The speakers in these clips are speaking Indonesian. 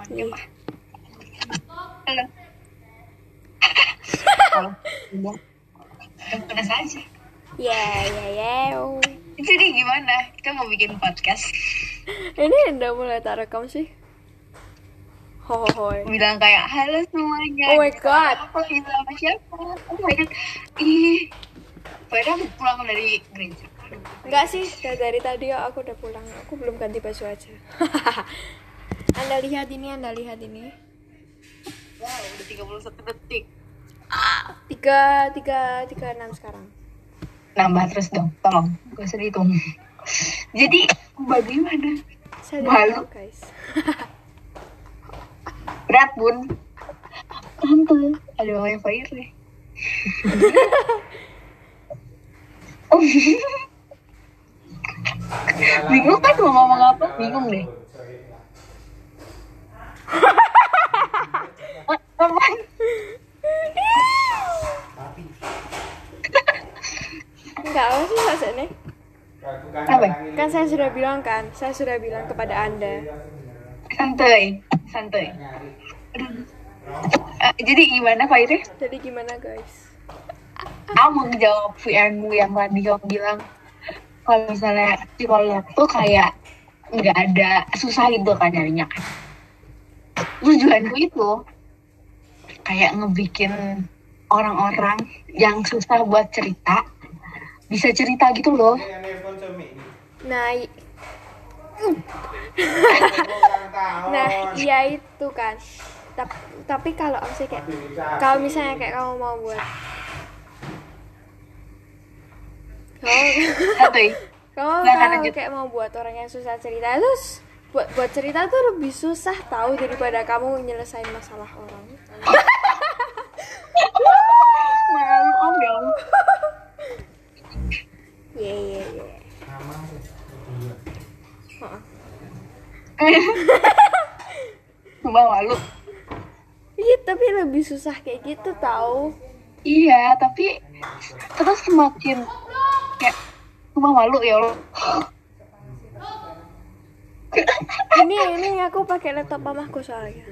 Ah. Halo. Halo. Ya, ya, ya. Jadi gimana? Kita mau bikin podcast. Ini udah mulai tak rekam sih. Hohoy. Bilang kayak halo semuanya. Oh my God. Aku lagi sama siapa? Oh my god. Ih. Padahal aku pulang dari gereja. Enggak sih, dari tadi aku udah pulang. Aku belum ganti baju aja. anda lihat ini, Anda lihat ini. Wow, udah 31 detik. Tiga, tiga, tiga enam sekarang. Nambah terus dong, tolong. Gak usah dihitung. Jadi, bagaimana? Saya tahu, guys. Berat, Bun. Tante, ada wifi nih. oh. Bingung kan mau ngomong apa? Bingung deh. Enggak, apa sih? Apa? Kan saya sudah bilang kan, saya sudah bilang kepada Anda. Santai, santai. Aduh. Eh, jadi gimana Pak Ire? Jadi gimana, guys? Kamu jawab VN-mu yang tadi kamu bilang kalau misalnya psikolog tuh kayak nggak ada susah gitu kan nyarinya kan. Tujuanku itu kayak ngebikin orang-orang yang susah buat cerita bisa cerita gitu loh. Nah, i- nah, iya itu kan. Tapi, tapi kalau misalnya kayak kalau misalnya kayak kamu mau buat kamu, Santai. kamu kalau lanjut. kayak mau buat orang yang susah cerita terus buat buat cerita tuh lebih susah tahu daripada kamu nyelesain masalah orang. Malu om ya Allah. Iya iya iya. Sumpah malu. Iya tapi lebih susah kayak gitu tahu. Iya, tapi terus semakin kayak sumpah malu ya Allah. Ini ini aku pakai laptop mamaku soalnya.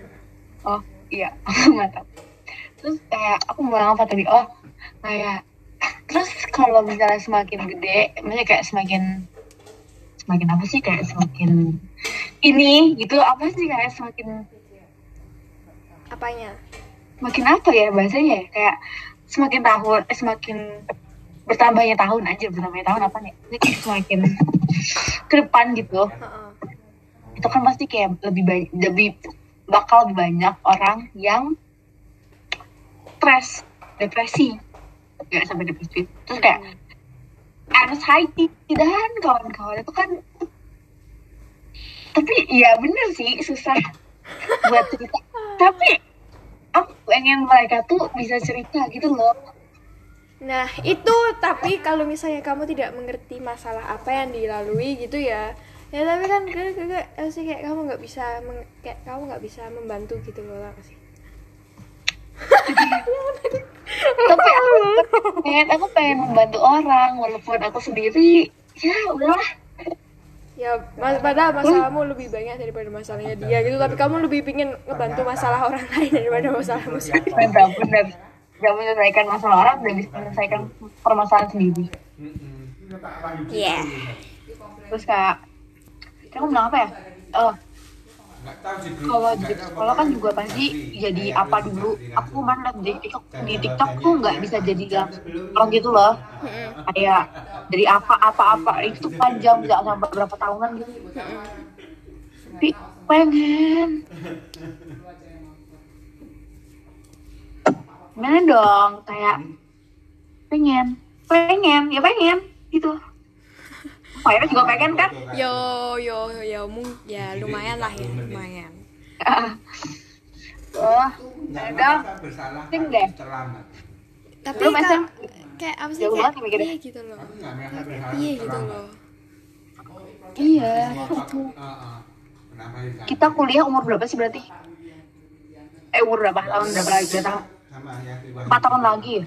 Oh iya, mantap. Terus kayak aku mau apa tadi? Oh kayak terus kalau misalnya semakin gede, maksudnya kayak semakin semakin apa sih kayak semakin ini gitu apa sih kayak semakin Apanya? semakin apa ya bahasanya ya? kayak semakin tahun eh, semakin bertambahnya tahun aja bertambahnya tahun apa nih? Ini semakin ke depan gitu. Heeh. Itu kan pasti kayak lebih banyak lebih bakal banyak orang yang stres depresi. Nggak sampai depresi. Terus kayak anxiety dan kawan-kawan itu kan tapi ya bener sih susah buat cerita. Tapi aku pengen mereka tuh bisa cerita gitu loh. Nah, itu tapi kalau misalnya kamu tidak mengerti masalah apa yang dilalui gitu ya. Ya tapi kan kayak kayak- sih kayak kamu nggak bisa meng- kayak kamu nggak bisa membantu gitu loh apa sih? tapi aku pengen aku pengen membantu orang walaupun aku sendiri. Ya udahlah. Ya, mas padahal masalahmu lebih banyak daripada masalahnya dia gitu, tapi kamu lebih pingin ngebantu masalah orang lain daripada masalahmu sendiri. benar benar gak menyelesaikan masalah orang udah bisa menyelesaikan permasalahan sendiri. Iya. terus kayak kamu bilang apa ya? Oh. Kalau di sekolah kan juga pasti jadi apa dulu aku kemarin liat di TikTok di TikTok tuh nggak bisa jadi yang orang gitu loh. Kayak dari apa apa apa itu tuh panjang bisa sampai berapa tahunan gitu. Tapi pengen. Gimana dong kayak pengen pengen ya pengen gitu Fire juga pengen kan Yo yo yo mung ya lumayan lah ya, lumayan. Wah, ada bersalah Tim deh. terlambat. Tapi Lu macam kayak apa sih kayak iya gitu loh. Iya gitu loh. iya. Kenapa bisa? kita kuliah umur berapa sih berarti eh umur berapa tahun berapa lagi Berapa tahun Empat tahun lagi ya?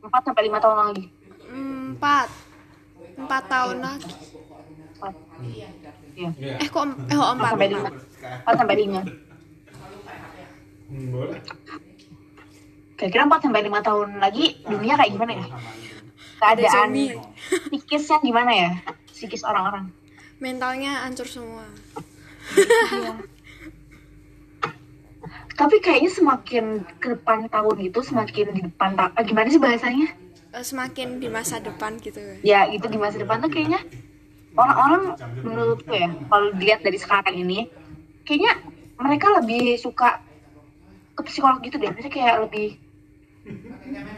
empat sampai lima tahun lagi Empat empat tahun lagi. empat iya Iya. Eh kok eh kok empat empat? sampai lima empat sampai lima Hmm, boleh. Kira-kira 4 sampai 5 tahun lagi dunia kayak gimana ya? Keadaan psikisnya gimana ya? Psikis orang-orang. mentalnya hancur semua Iya. Tapi kayaknya semakin ke depan tahun itu semakin di depan ta- eh, gimana sih bahasanya? Eh, semakin di masa depan gitu Ya itu di masa depan tuh kayaknya orang-orang menurutku ya kalau dilihat dari sekarang ini kayaknya mereka lebih suka ke psikolog gitu deh. Mereka kayak lebih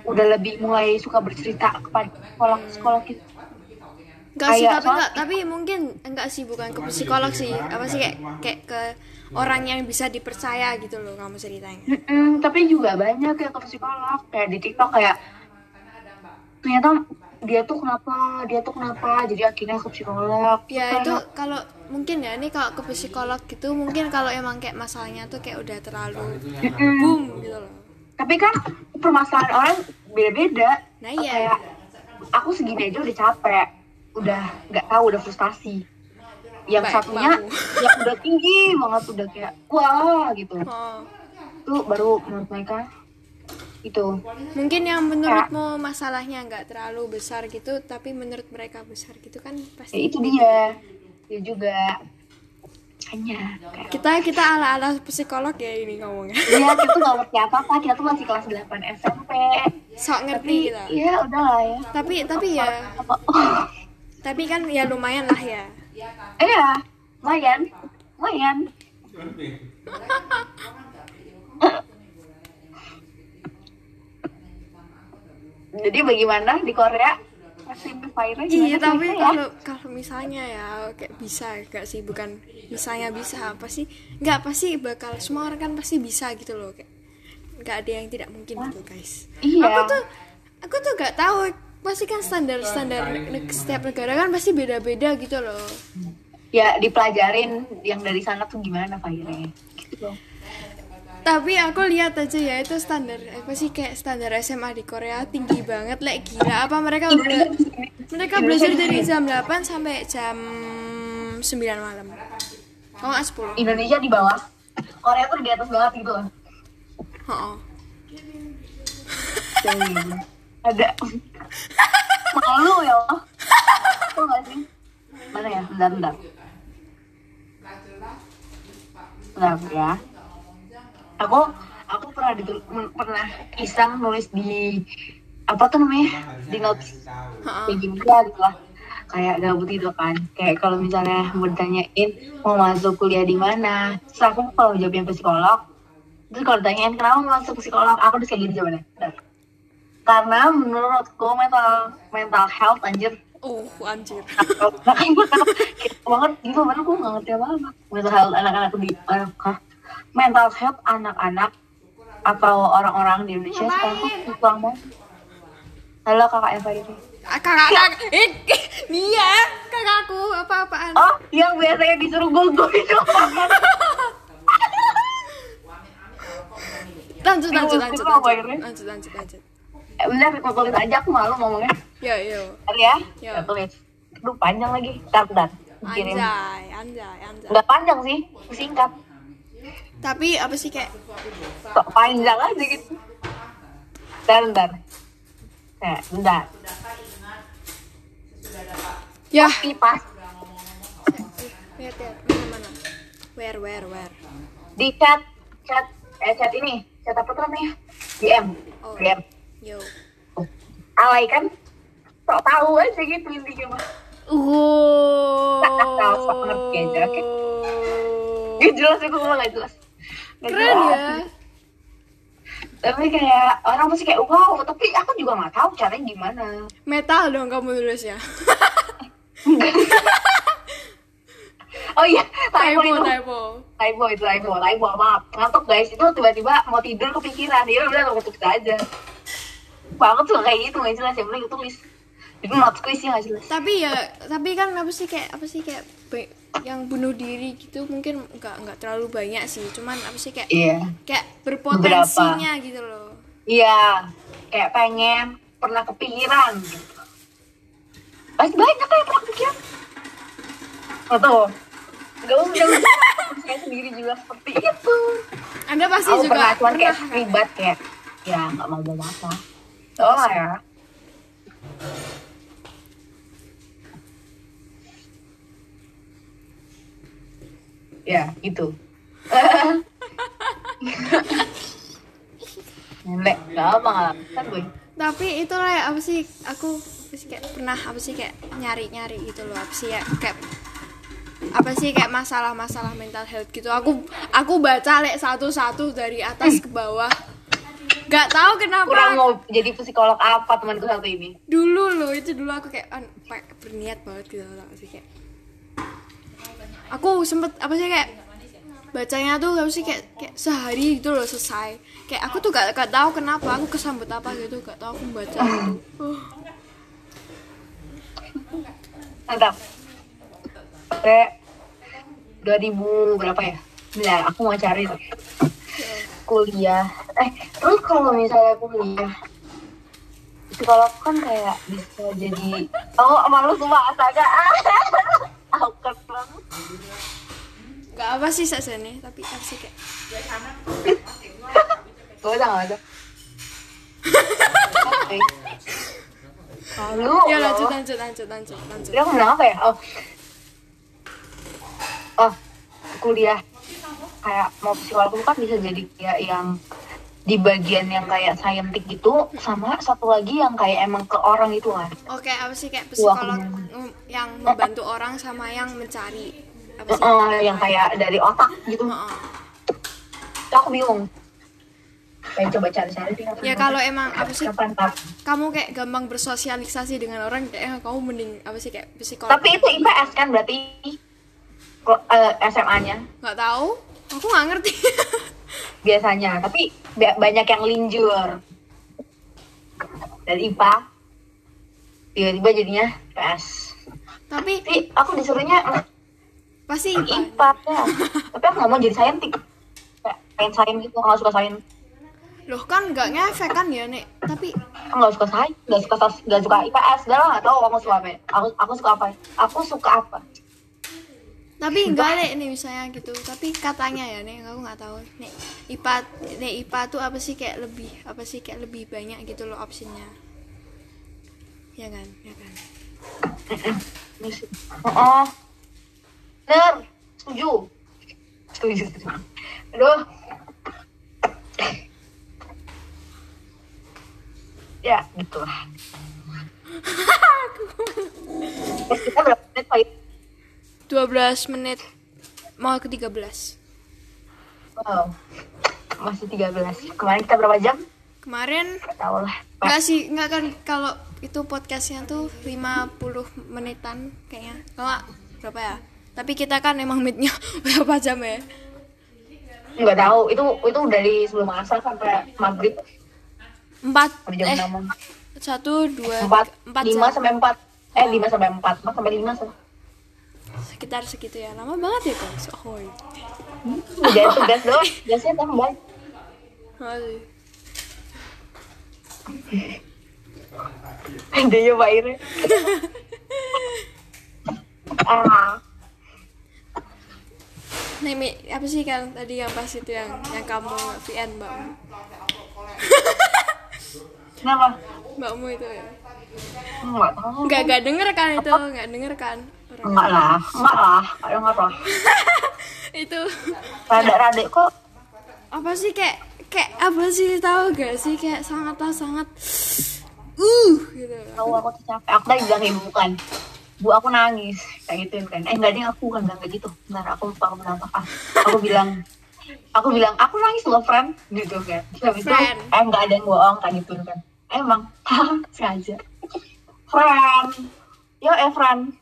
udah lebih mulai suka bercerita kepada psikolog psikolog gitu. Enggak sih, tapi enggak, tapi mungkin enggak sih bukan ke psikolog sih. Apa sih kayak kayak ke orang yang bisa dipercaya gitu loh kamu ceritanya. Mm-mm, tapi juga banyak yang ke psikolog kayak di TikTok kayak ternyata dia tuh kenapa dia tuh kenapa jadi akhirnya ke psikolog Ya itu kalau mungkin ya ini kalau ke psikolog gitu mungkin kalau emang kayak masalahnya tuh kayak udah terlalu Mm-mm. boom gitu loh. tapi kan permasalahan orang beda-beda Nah iya. kayak aku segini aja udah capek udah nggak tahu udah frustasi yang Baik, satunya mau. yang udah tinggi banget udah kayak wah gitu Oh. itu baru menurut mereka itu Mungkin yang menurutmu masalahnya nggak terlalu besar gitu, tapi menurut mereka besar gitu kan ya pasti. itu dia. dia juga. Hanya kayak Kita kita ala ala psikolog ya ini ngomongnya. Iya, kita tuh gak ngerti apa-apa, kita tuh masih kelas 8 SMP Sok ngerti Tapi, gitu. iya udah lah ya. Tapi tapi ya, Apa, oh, tapi kan ya lumayan lah ya. Iya, lumayan. Lumayan Jadi bagaimana di Korea? Masih Iya tapi sih, ya? kalau kalau misalnya ya kayak bisa gak sih bukan misalnya bisa apa sih nggak pasti bakal semua orang kan pasti bisa gitu loh kayak nggak ada yang tidak mungkin gitu guys Iya. aku tuh aku tuh nggak tahu pasti kan standar standar ne- setiap negara kan pasti beda beda gitu loh Ya dipelajarin yang dari sana tuh gimana fire gitu loh. Tapi aku lihat aja ya itu standar apa sih kayak standar SMA di Korea tinggi banget like gila. Apa mereka udah mereka belajar dari jam 8 sampai jam 9 malam. Oh nggak 10 Indonesia di bawah. Korea tuh di atas banget gitu loh. Oh, Ada Malu ya Allah. Tuh gak sih? Mana ya? Bentar, bentar. Bentar ya Aku Aku pernah di, pernah iseng nulis di apa tuh namanya? Di notes. Kayak gini gitu lah kayak gabut itu kan. Kayak kalau misalnya mau ditanyain mau masuk kuliah di mana? Terus aku kalau jawabnya psikolog terus kalau ditanyain kenapa mau masuk psikolog? Aku udah kayak gini jawabannya. Udah. karena menurutku mental mental health anjir. Uh anjir. Kayak banget. Gitu mana aku nggak ngerti apa apa mental health anak-anak di anak mental health anak-anak atau orang-orang di Indonesia sekarang tuh kurang banget. Halo kakak Eva ini kakak kakak eh dia kakakku apa apaan oh yang biasanya disuruh gogo itu lanjut lanjut lanjut. lanjut lanjut lanjut lanjut. Eh, bentar aku tulis aja aku malu ngomongnya. Yo yo. Bentar ya. Ya. Tulis Aduh panjang lagi. Bentar Kirim anjay anjay anjay. Nggak panjang sih Singkat tapi apa sih kayak Sok panjang aja gitu. Bentar bentar. Nah, bentar. Ya. Pipas lihat lihat mana mana? Where where where? Di chat Chat Eh chat ini. Chat apa tuh namanya? DM Oh. DM yo. Alay kan? Sok tahu aja gitu intinya mah uh Tahu, sok ngerti aja, oke? Gak jelas aku ngomong gak jelas Nggak keren jelas. ya. Tapi kayak Orang pasti kayak wow Tapi aku juga gak tahu caranya gimana. Metal dong kamu nulisnya Oh iya Typo typo itu. typo. Typo itu Typo Typo. Maaf Ngantuk guys. Itu tiba-tiba mau tidur kepikiran. Ya udah aku tulis aja. Banget tuh kayak gitu gak jelas. Yang penting tulis Itu notes quiz ya gak jelas tapi ya tapi kan apa sih kayak apa sih kayak yang bunuh diri gitu mungkin nggak nggak terlalu banyak sih. Cuman apa sih kayak Iya. kayak berpotensinya gitu loh. Iya. Kayak pengen Pernah kepikiran gitu. Pasti banyak kayak pernah kepikiran? Oh tuh Gak usah Saya sendiri juga seperti itu. Anda pasti aku juga pernah cuman kayak kan? ribet kayak ya nggak mau mau masak oh ya ya gitu Nenek, gak apa kan gue. Tapi itu lah ya, apa sih? Aku apa sih kayak pernah apa sih kayak nyari nyari gitu loh. Apa sih ya kayak apa sih kayak masalah-masalah mental health gitu. Aku aku baca lek satu-satu dari atas ke bawah. Nggak tahu kenapa. Kurang mau jadi psikolog apa temanku satu ini? Dulu loh itu dulu aku kayak an, berniat banget gitu loh sih kayak aku sempet apa sih kayak bacanya tuh apa sih kayak, kayak sehari gitu loh selesai. Kayak aku tuh gak, gak tahu kenapa aku kesambut apa gitu gak tahu aku baca gitu. Uh. mantap kayak 2000 berapa ya? Bentar, aku mau cari tuh. kuliah. Eh terus kalau misalnya kuliah psikolog kan kayak bisa jadi oh malu semua astaga awkward banget. Gak apa sih sasane tapi apa sih kayak gak usah gak usah Oke. Malu ya lanjut lanjut lanjut lanjut lanjut. Aku bilang apa ya? Oh, oh kuliah. Kayak mau psikolog itu kan bisa jadi kayak yang di bagian yang kayak scientific gitu sama satu lagi yang kayak emang ke orang itu kan. Oke apa sih kayak psikolog yang membantu orang sama yang mencari apa sih? Eh, yang kayak dari otak gitu. Heeh. Itu aku bingung. Kayak coba cari-cari ya kalau emang apa sih Kapan, kapan. kamu kayak gampang bersosialisasi dengan orang kayak kamu mending apa sih kayak psikolog tapi itu IPS kan berarti kok, eh, SMA-nya nggak tahu. Aku nggak ngerti biasanya tapi ba- banyak yang linjur. Dari IPA tiba-tiba jadinya PS tapi tapi aku disuruhnya pasti IPA. IPA ya. Tapi aku nggak mau jadi saintik. Kayak pengen sains gitu nggak suka sains. Loh kan nggak ngefek kan ya nek? Tapi aku nggak suka sains nggak suka nggak suka IPS udah lah nggak tahu aku suka apa ya. aku aku suka apa? Aku suka apa tapi enggak. nek nih misalnya gitu. Tapi katanya ya nek aku nggak tahu. Nek IPA nek IPA tuh apa sih kayak lebih apa sih kayak lebih banyak gitu loh opsinya? Ya kan? Ya kan? Oh, oh. bener. Setuju. Setuju. Aduh. Ya gitu lah. Terus kita berapa menit? 12 menit mau ke 13 Wow. Masih 13. Kemarin kita berapa jam? kemarin tau lah. Enggak sih, enggak kan kalau itu podcastnya tuh 50 menitan kayaknya. Kalau nggak, berapa ya? Tapi kita kan emang midnya berapa jam ya? Nggak tahu. Itu itu dari sebelum asar sampai maghrib. Empat, Sampai jam eh, enam. satu, dua, Empat, tiga, empat lima jam. sampai empat. Eh lima sampai empat. Empat sampai lima. so. Sekitar segitu ya, lama banget ya guys. Oh, Udah tugas doang. Tugasnya tambah. Aduh. Dia Pak Ire. ah. Nih, Mi, apa sih kan tadi yang pas itu yang yang kamu VN mbakmu? Kenapa? Mbakmu itu ya? Enggak tahu. Enggak, enggak denger kan itu, enggak denger kan? Enggak lah. Enggak lah. Enggak enggak lah. itu Rada-rada kok. apa sih kayak kayak apa sih tahu gak sih kayak sangatlah sangat uh gitu Tahu aku tuh capek. Aku tadi bilang ibu bukan. Bu aku nangis kayak gitu kan. Eh enggak deh aku kan enggak gitu. Bentar aku lupa aku bilang apa. Aku bilang aku bilang aku nangis loh friend gitu kan. Terus itu Friend. eh enggak ada yang bohong kayak gitu kan. Emang sengaja. Friend. Yo friend.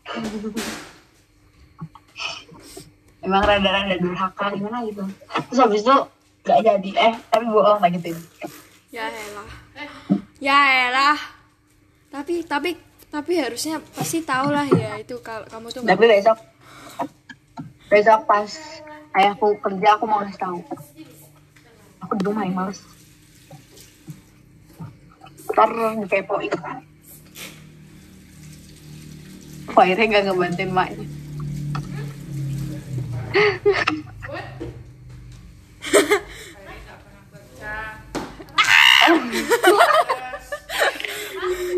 Emang rada-rada durhaka. Gimana gitu. Terus habis itu enggak jadi. Eh tapi bohong kayak gitu. ya elah. Ya elah. Tapi tapi tapi harusnya pasti tahu lah ya itu kalau kamu tuh tapi besok besok pas ayahku kerja aku mau kasih tahu aku di rumah yang males. Ntar dikepoin Poirnya gak ngebantuin maknya.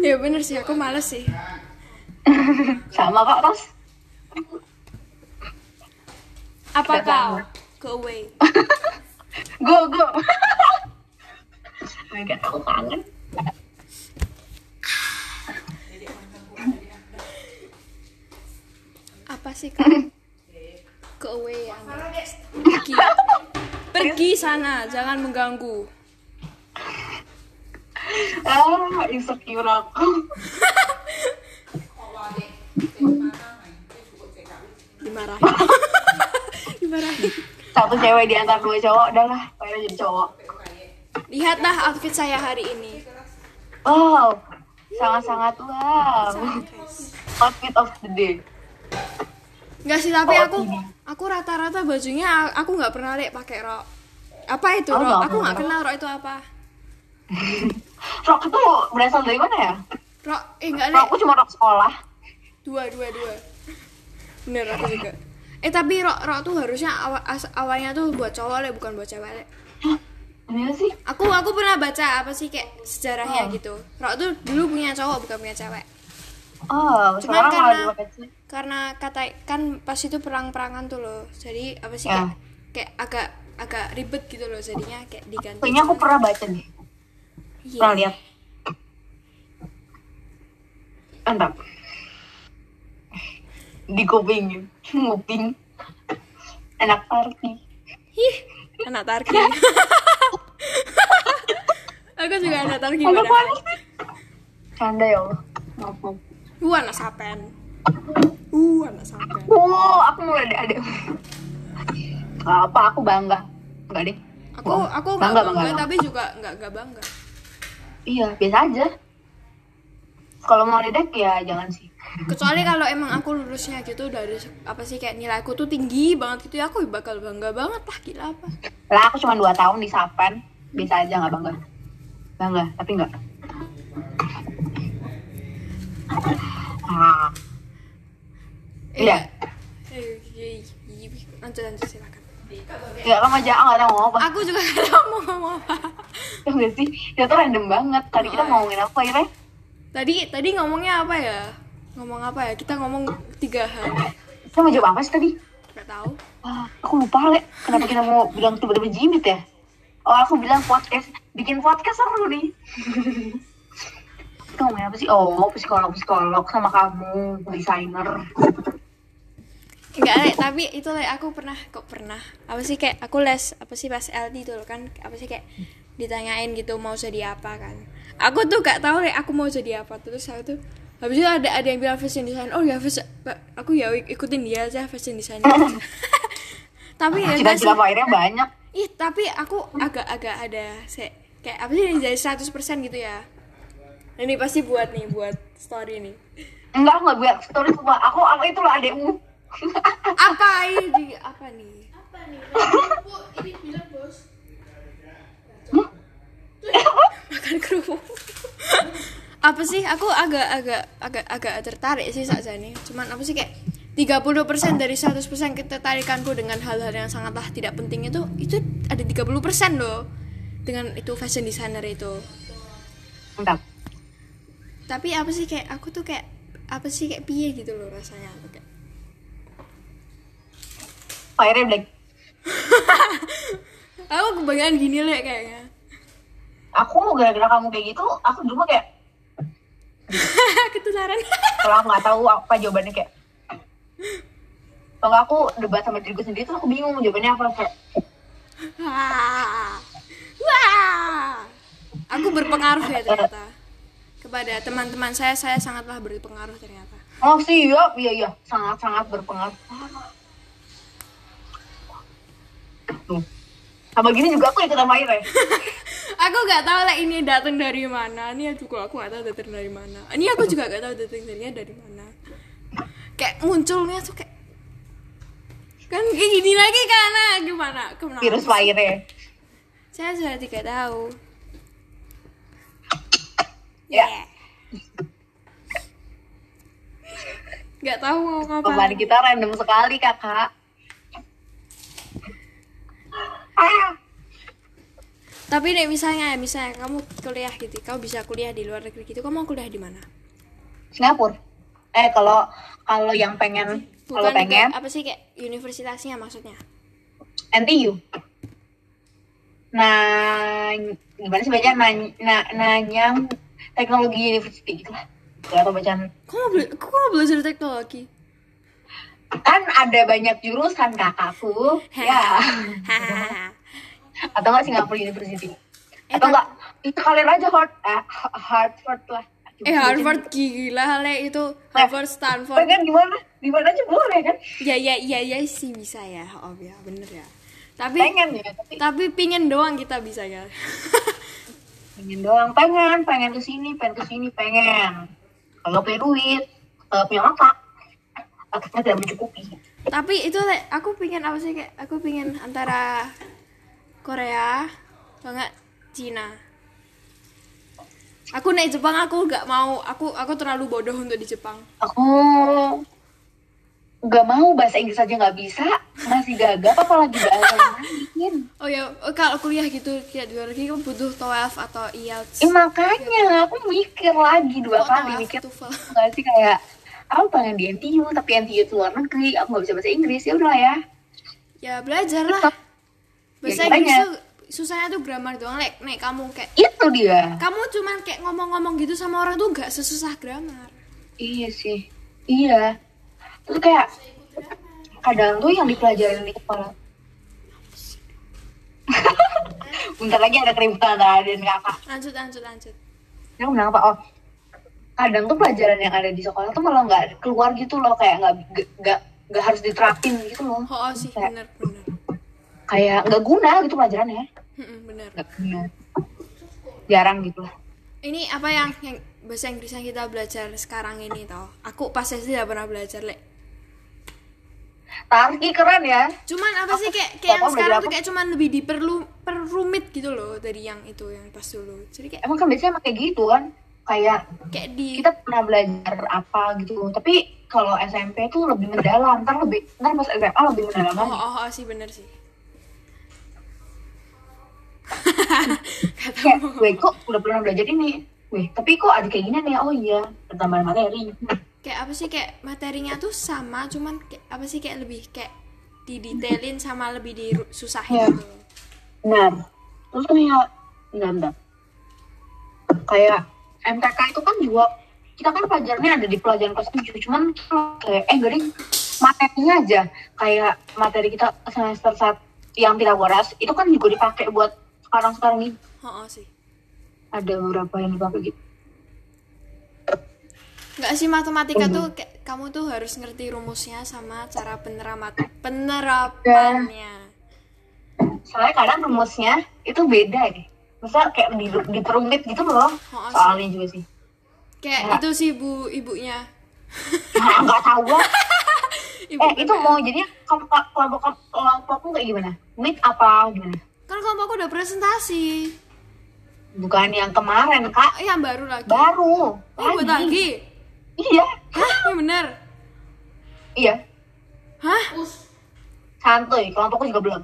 Ya bener sih aku males sih. Sama kok Ros. Apa kau? Go away. Go go. Oh my god aku kangen apa sih kau go away ya pergi. Pergi sana jangan mengganggu. Ah, insecure aku. dimarahin. Dimarahin. Satu cewek di antara dua cowok, udah lah, jadi cowok. lihatlah outfit saya hari ini. Wow, sangat-sangat wow. guys. Outfit of the day. Enggak sih tapi Oh, aku ini. aku rata-rata bajunya aku nggak pernah lihat pakai rok. Apa itu Oh, rok? aku nggak kenal rok itu apa. Rok itu berasal dari mana ya? rok eh nggak Rok lihat aku cuma rok sekolah. dua dua dua. Bener aku juga. Eh tapi rok rok tuh harusnya awa- as- awalnya tuh buat cowok le bukan buat cewek le Ini sih. aku aku pernah baca apa sih kayak sejarahnya Oh. gitu. Rok tuh dulu punya cowok bukan punya cewek Oh, Cuman karena- karena kata kan pas itu perang-perangan tuh loh jadi apa sih Ya. kayak kayak agak agak ribet gitu loh jadinya kayak diganti Kayaknya aku pernah baca nih. Iya. Pernah lihat. Mantap. Di kuping, nguping. Enak party. Ih, anak tarki. aku juga anak tarki Enak padahal. banget sih. Canda ya Allah. Maaf. maaf. Uh, anak sapen. Uh, anak sapen. Wow, aku mau ada adek. Apa aku bangga? Enggak deh. Aku Wow. aku nggak bangga, bangga, bangga. tapi juga nggak nggak bangga. Iya, biasa aja. Kalau mau ledek ya jangan sih. Kecuali kalau emang aku lulusnya gitu dari apa sih kayak nilaiku tuh tinggi banget gitu ya aku bakal bangga banget lah gila apa. Lah aku cuma 2 tahun di Sapan, biasa aja nggak bangga. Bangga, tapi nggak. Ah, Iya. Iya, iya. Lanjut lanjut silakan. ya kamu aja nggak tahu mau apa. Aku juga gak tahu mau ngomong apa. Tahu nggak sih? Itu tuh random banget. Tadi kita mau ngomongin apa ya, Tadi tadi ngomongnya apa ya? Ngomong apa ya? Kita ngomong tiga hal. Kita mau jawab apa sih tadi? Gak tahu. Ah, aku lupa, Le. Kenapa kita mau bilang tiba-tiba jimit ya? Oh, aku bilang podcast. Bikin podcast seru nih. Ngomongin apa sih? Oh, psikolog-psikolog sama kamu, desainer. Enggak, Le, tapi itu Le, aku pernah kok pernah. Apa sih kayak aku les apa sih pas LD itu loh kan apa sih kayak ditanyain gitu mau jadi apa kan. Aku tuh gak tahu Le, aku mau jadi apa terus aku tuh habis itu ada ada yang bilang fashion design. Oh ya fashion aku ya ik- ikutin dia aja fashion design. tapi ya. Cita-cita akhirnya banyak. Ih, tapi aku agak-agak ada se kayak apa sih dari 100% gitu ya. Ini pasti buat nih buat story nih. Enggak, aku nggak bilang story semua. Aku, aku itu loh adekmu. apa ini? Apa nih? Apa nih? Ini bilang bos. Makan kerupuk. Apa sih? Aku agak agak agak agak tertarik sih saat ini. Cuman apa sih kayak 30% dari 100% ketertarikanku dengan hal-hal yang sangatlah tidak penting itu itu ada 30% loh. Dengan itu fashion designer itu. Mantap. Tapi apa sih kayak aku tuh kayak apa sih kayak piye gitu loh rasanya Kayak, Akhirnya black. aku kebanyakan gini lah kayaknya Aku gara-gara kamu kayak gitu, aku dulu kayak ketularan kalau aku nggak tahu apa jawabannya kayak kalau aku debat sama diriku sendiri tuh aku bingung jawabannya apa kayak Wah. Wah. Aku berpengaruh ya ternyata. Kepada teman-teman saya, saya sangatlah berpengaruh ternyata. oh siap iya iya sangat sangat berpengaruh Tuh. sama gini juga aku ikutan main ya aku nggak tahu lah ini datang dari mana. Ini juga aku nggak tahu datang dari mana. Ini aku juga nggak tahu datang darinya dari mana. Kayak munculnya tuh kayak kan kayak gini lagi karena gimana? Ke mana? virus fire Saya sudah tidak tahu. Ya. Yeah. Nggak tahu mau ngapain. kita random sekali kakak. Ah tapi nih misalnya misalnya kamu kuliah gitu kamu bisa kuliah di luar negeri gitu kamu mau kuliah di mana? Singapura. Eh kalau kalau yang pengen kalau pengen. apa sih kayak universitasnya maksudnya? NTU nah gimana sih bacaan? Nanya, na- nanya teknologi university gitu lah. Gak tau bacaan. Kok mau bela- kok mau belajar teknologi? Kan ada banyak jurusan kakakku ya. Atau enggak Singapura University? Eh, atau enggak itu kalian aja Hart eh, Harvard lah. Eh Harvard gila le. Itu Harvard Stanford. kan gimana? Gimana aja boleh kan? Ya ya ya ya sih bisa ya. Oh ya bener ya. Tapi pengen ya tapi tapi pingin doang kita bisa ya pengen doang pengen pengen ke sini pengen ke sini pengen. Kalau punya duit kalau punya otak otaknya tidak mencukupi. Tapi itu le aku pingin apa sih kayak aku pingin antara Korea atau enggak Cina. Aku naik Jepang aku nggak mau aku aku terlalu bodoh untuk di Jepang. Aku nggak mau bahasa Inggris aja nggak bisa. Masih gagap apalagi bahasa lain. Oh ya oh, kalau kuliah gitu kayak di luar negeri kamu butuh TOEFL atau IELTS. Eh, makanya aku mikir lagi dua Kok kali mikir nggak sih kayak aku pengen di NTU tapi NTU itu luar negeri aku nggak bisa bahasa Inggris ya udah ya. Ya belajar lah. Bahasa Ya, Inggris tuh susahnya tuh grammar doang nek nek kamu kayak itu dia. Kamu cuman kayak ngomong-ngomong gitu sama orang tuh nggak sesusah grammar. Iya sih, iya. Terus kayak kadang tuh yang dipelajarin di kepala. Bentar lagi ada keributan antara adik dan kakak. lanjut lanjut lanjut Aku bilang apa? Oh, kadang tuh pelajaran yang ada di sekolah tuh malah nggak keluar gitu loh, kayak nggak nggak nggak harus diterapin gitu loh. oh, oh sih Kayak- bener bener Kayak nggak guna gitu pelajarannya, Mm-mm, bener nggak guna. Jarang gitu lah. ini apa yang yang bahasa Inggris yang kita belajar sekarang ini toh aku pas SD tidak pernah belajar lek Tarki keren ya. cuman apa sih kayak kayak yang sekarang tuh kayak cuman lebih diperlu perumit gitu loh dari yang itu yang pas dulu. Jadi kayak Emang kan biasanya emang kayak gitu kan. Kayak kayak di kita pernah belajar apa gitu. Tapi kalau SMP tuh lebih mendalam. Ntar lebih ntar pas SMA lebih mendalam oh, oh, oh sih bener sih. Kata kayak weh kok udah pernah belajar ini? Weh tapi kok ada kayak gini nih? Oh iya pertambahan materi kayak apa sih kayak materinya tuh sama cuman kayak apa sih kayak lebih kayak didetailin sama lebih disusahin Iya. gitu. Benar. Terus kayak bentar bentar. Kayak MTK itu kan juga kita kan pelajarannya ada di pelajaran kelas 7 cuman kayak eh deh, materinya aja. Kayak materi kita semester saat yang tidak waras itu kan juga dipakai buat sekarang sekarang ini. Oh, oh sih. Ada beberapa yang dipakai gitu Enggak sih matematika tuh kayak kamu tuh harus ngerti rumusnya sama cara peneramat penerapannya. soalnya kadang rumusnya itu beda deh misal kayak di, diperumit gitu loh Oh, sih. soalnya juga sih Kayak itu sih bu ibunya. nah, nggak tahu lah Ibu eh itu mau jadinya kelompok kelompok kelompokmu kayak gimana meet apa gimana kan kelompokku udah presentasi. bukan yang kemarin kak Eh, yang baru lagi. baru Oh, buat lagi. Iya Hah? Yang bener? iya Hah? santuy kelompokku juga belum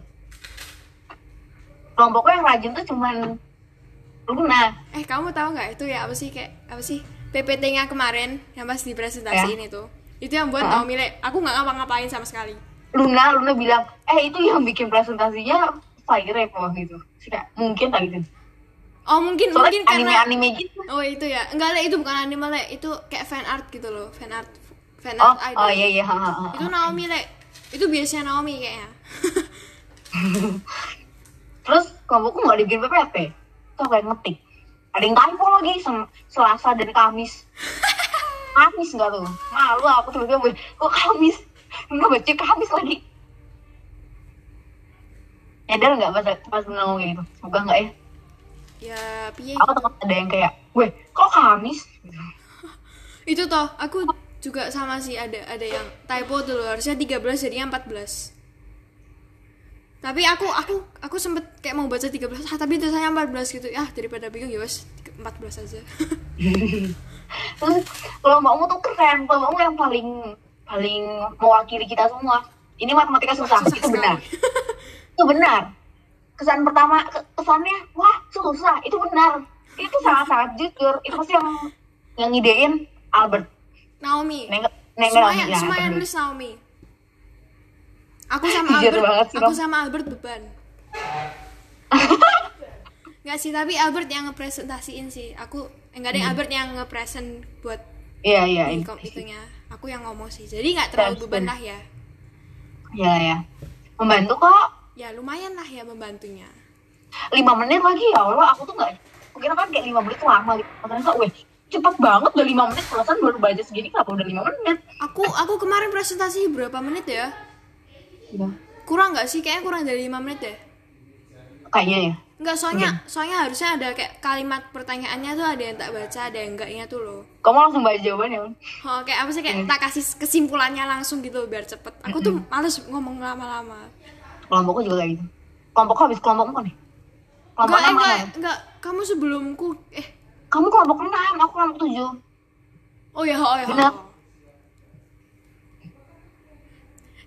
kelompokku yang rajin tuh cuman Luna Eh, kamu tahu nggak itu ya apa sih kayak apa sih PPT-nya kemarin yang pas dipresentasiin itu? Itu yang buat? Naomi Le. Aku nggak ngapa-ngapain sama sekali. Luna Luna bilang eh itu yang bikin presentasinya fire kok gitu Sih, Kak, mungkin tak gitu Oh, mungkin soalnya mungkin karena anime-anime gitu Oh itu ya, enggak le itu bukan anime le, itu kayak fan art gitu loh, fan art, fan oh art idol. oh iya iya ha, ha, ha. Itu Naomi le, itu biasanya Naomi kayaknya. Terus kelompokku nggak dibikin PPT. Tuh kayak ngetik. Ada yang typo lagi Selasa dan Kamis. Kamis nggak tuh? Malu aku tiba-tiba kok Kamis? Nggak baca Kamis lagi. Nyadar nggak pas pas ngomong gitu? Semoga nggak ya. Ya piye? Aku takut ada yang kayak, weh kok Kamis? Gitu. Itu toh, aku juga sama sih ada ada yang typo dulu harusnya 13 jadinya 14. Tapi aku aku aku sempet kayak mau baca 13, ah, tapi tulisannya 14 gitu. Ah, daripada bingung ya wes 14 aja. Terus kelompokmu tuh keren, kelompokmu yang paling paling mewakili kita semua. Ini matematika susah, Susah itu benar. sekali. itu benar kesan pertama ke- kesannya wah susah itu benar. Itu sangat sangat jujur. Itu pasti yang yang ngidein Albert. Naomi. Neng neng semuanya ya, semuanya bener. nulis Naomi. Aku sama Albert banget sih, aku sama Albert beban. Nggak sih tapi Albert yang ngepresentasiin sih. Aku enggak ada Hmm. Albert yang ngepresent buat iya iya itunya. Aku yang ngomong sih. Jadi nggak terlalu beban lah ya. Ya ya membantu kok. Ya lumayan lah ya membantunya lima menit lagi ya Allah aku tuh nggak kira kan kayak lima menit tuh lama gitu. Ternyata weh cepet banget udah lima menit. Perasaan baru baca segini kenapa udah lima menit? Aku aku kemarin presentasi berapa menit ya? Iya. kurang nggak sih? Kayaknya kurang dari lima menit ya kayaknya ya. Enggak, soalnya soalnya harusnya ada kayak kalimat pertanyaannya tuh ada yang tak baca, ada yang enggaknya tuh loh. kamu langsung baca jawabannya Oh, kayak apa sih? Kayak tak kasih kesimpulannya langsung gitu biar cepet. Aku tuh males ngomong lama-lama. kelompokku juga kayak gitu. Kelompokku habis kelompokmu kan nih kelompok Enggak, enam enggak, enggak. Kamu sebelumku eh kamu kelompok enam aku kelompok tujuh oh ya, oh ya. Benar. oh.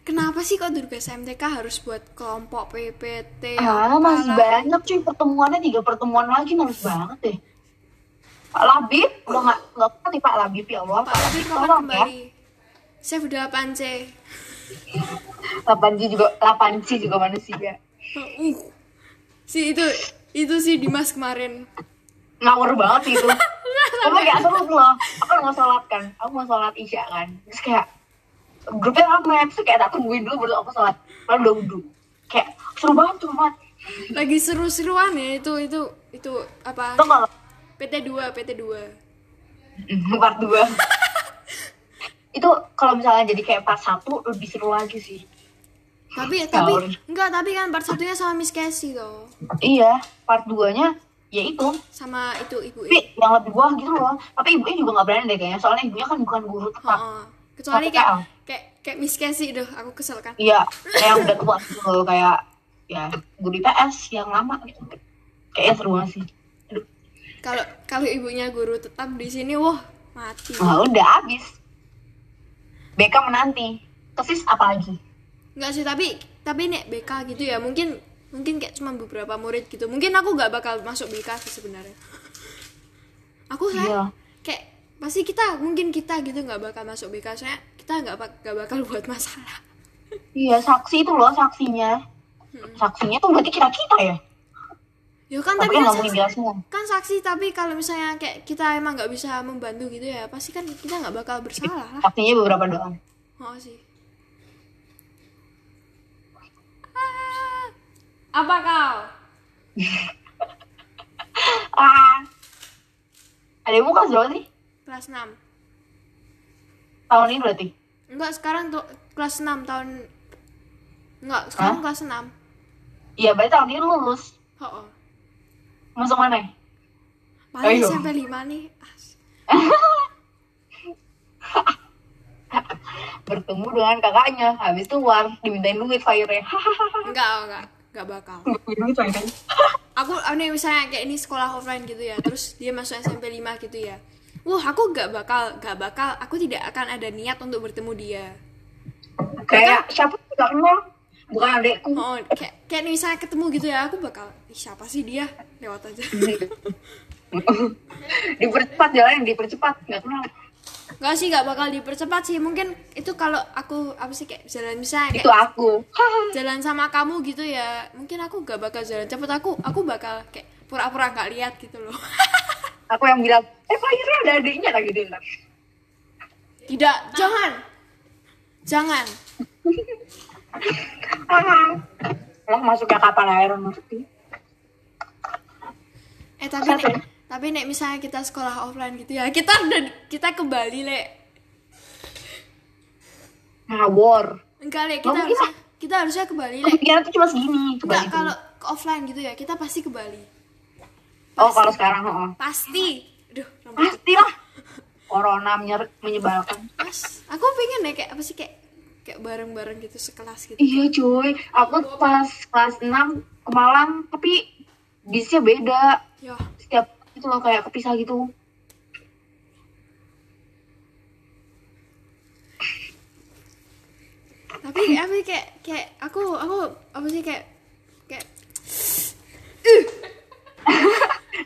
Kenapa sih kok duduk SMTK harus buat kelompok PPT? ah masih apalah? banyak cuy pertemuannya tiga pertemuan lagi males banget deh Pak Labib udah nggak nggak nih Pak Labib ya Allah Pak Labib kapan ya kembali? Chef 8C. 8G juga 8C juga manusia. Si itu itu sih Dimas kemarin. ngawur banget itu. Aku kayak seru tuh loh. Aku nggak sholat kan. Aku mau sholat isya kan. Terus kayak grupnya rame terus kayak tak tungguin dulu baru aku sholat. Lalu udah wudhu. Kayak seru banget seru banget. Lagi seru-seruan ya itu itu itu apa? Kalau PT 2 PT 2 part dua. Itu kalau misalnya jadi kayak part satu lebih seru lagi sih tapi tapi enggak tapi kan part satunya sama Miss Casey tuh iya part 2 nya ya itu. Sama itu ibu tapi yang lebih buah gitu loh. Tapi ibunya juga nggak berani deh kayaknya. Soalnya ibunya kan bukan guru tetap. Heeh. kecuali Tapi kayak kayak- kayak kayak Miss Casey tuh aku kesel kan. Iya kayak udah tua gitu loh. Kayak ya guru IPS yang lama gitu. Kayaknya seru banget sih. Kalau kalau ibunya guru tetap di sini wah mati. Nah, udah habis. BK menanti. Kesis apa lagi? Enggak sih tapi tapi nek BK gitu ya mungkin mungkin kayak cuma beberapa murid gitu mungkin aku nggak bakal masuk BK sih sebenarnya aku saya Iya. kayak pasti kita mungkin kita gitu nggak bakal masuk BK soalnya kita nggak nggak bakal buat masalah Iya, saksi itu loh saksinya. Saksinya tuh berarti kita-kita ya? ya kan Tapi tapi kan nggak saksi, kan saksi tapi kalau misalnya kayak kita emang nggak bisa membantu gitu ya pasti kan kita nggak bakal bersalah lah Saksinya beberapa doang. oh sih Ah, apa kau Ah. Ada kelas berapa sih? kelas 6 Tahun ini berarti? enggak sekarang tuh kelas 6 tahun enggak sekarang Hah? kelas 6 Iya, berarti tahun ini lu lulus. oh, oh. Masuk mana? paling Ayo. SMP 5 nih. Bertemu dengan kakaknya. Habis itu war, dimintain duit fire-nya. enggak enggak enggak bakal. Fire aku ini misalnya kayak ini sekolah offline gitu ya terus dia masuk SMP 5 gitu ya. Wah aku gak bakal gak bakal aku tidak akan ada niat untuk bertemu dia. Kayak siapa sih gak kenal? Bukan adekku. oh kayak kayak nih misalnya ketemu gitu ya aku bakal "Ih, siapa sih dia? Lewat aja. Dipercepat jalan dipercepat nggak kenal Gak sih gak bakal dipercepat sih. Mungkin itu kalau aku apa sih kayak jalan misalnya itu kayak aku. jalan sama kamu gitu ya. Mungkin aku gak bakal jalan cepet. Aku aku bakal kayak pura-pura gak lihat gitu loh. Aku yang bilang eh Fahira ada adiknya lagi? Di tidak. Jangan. Jangan. Lah masuknya kapan air ngerti Eh tapi tapi nek misalnya kita sekolah offline gitu ya, kita udah kita ke Bali lek. ngawur Enggak lek, kita mungkin harusnya kita harusnya ke Bali lek. kepikiran tuh cuma segini Enggak Kebalik kalau ke offline gitu ya, kita pasti ke Bali. oh kalau sekarang oh. Pasti. Duh, rambut. pastilah corona menyer- menyebalkan Mas, aku pengen deh kayak apa sih kayak kayak bareng-bareng gitu sekelas gitu. iya cuy aku pas kelas 6 ke Malang tapi bisnya beda Ya, setiap itu loh kayak kepisah gitu. Tapi sih kayak kayak aku aku apa sih kayak kayak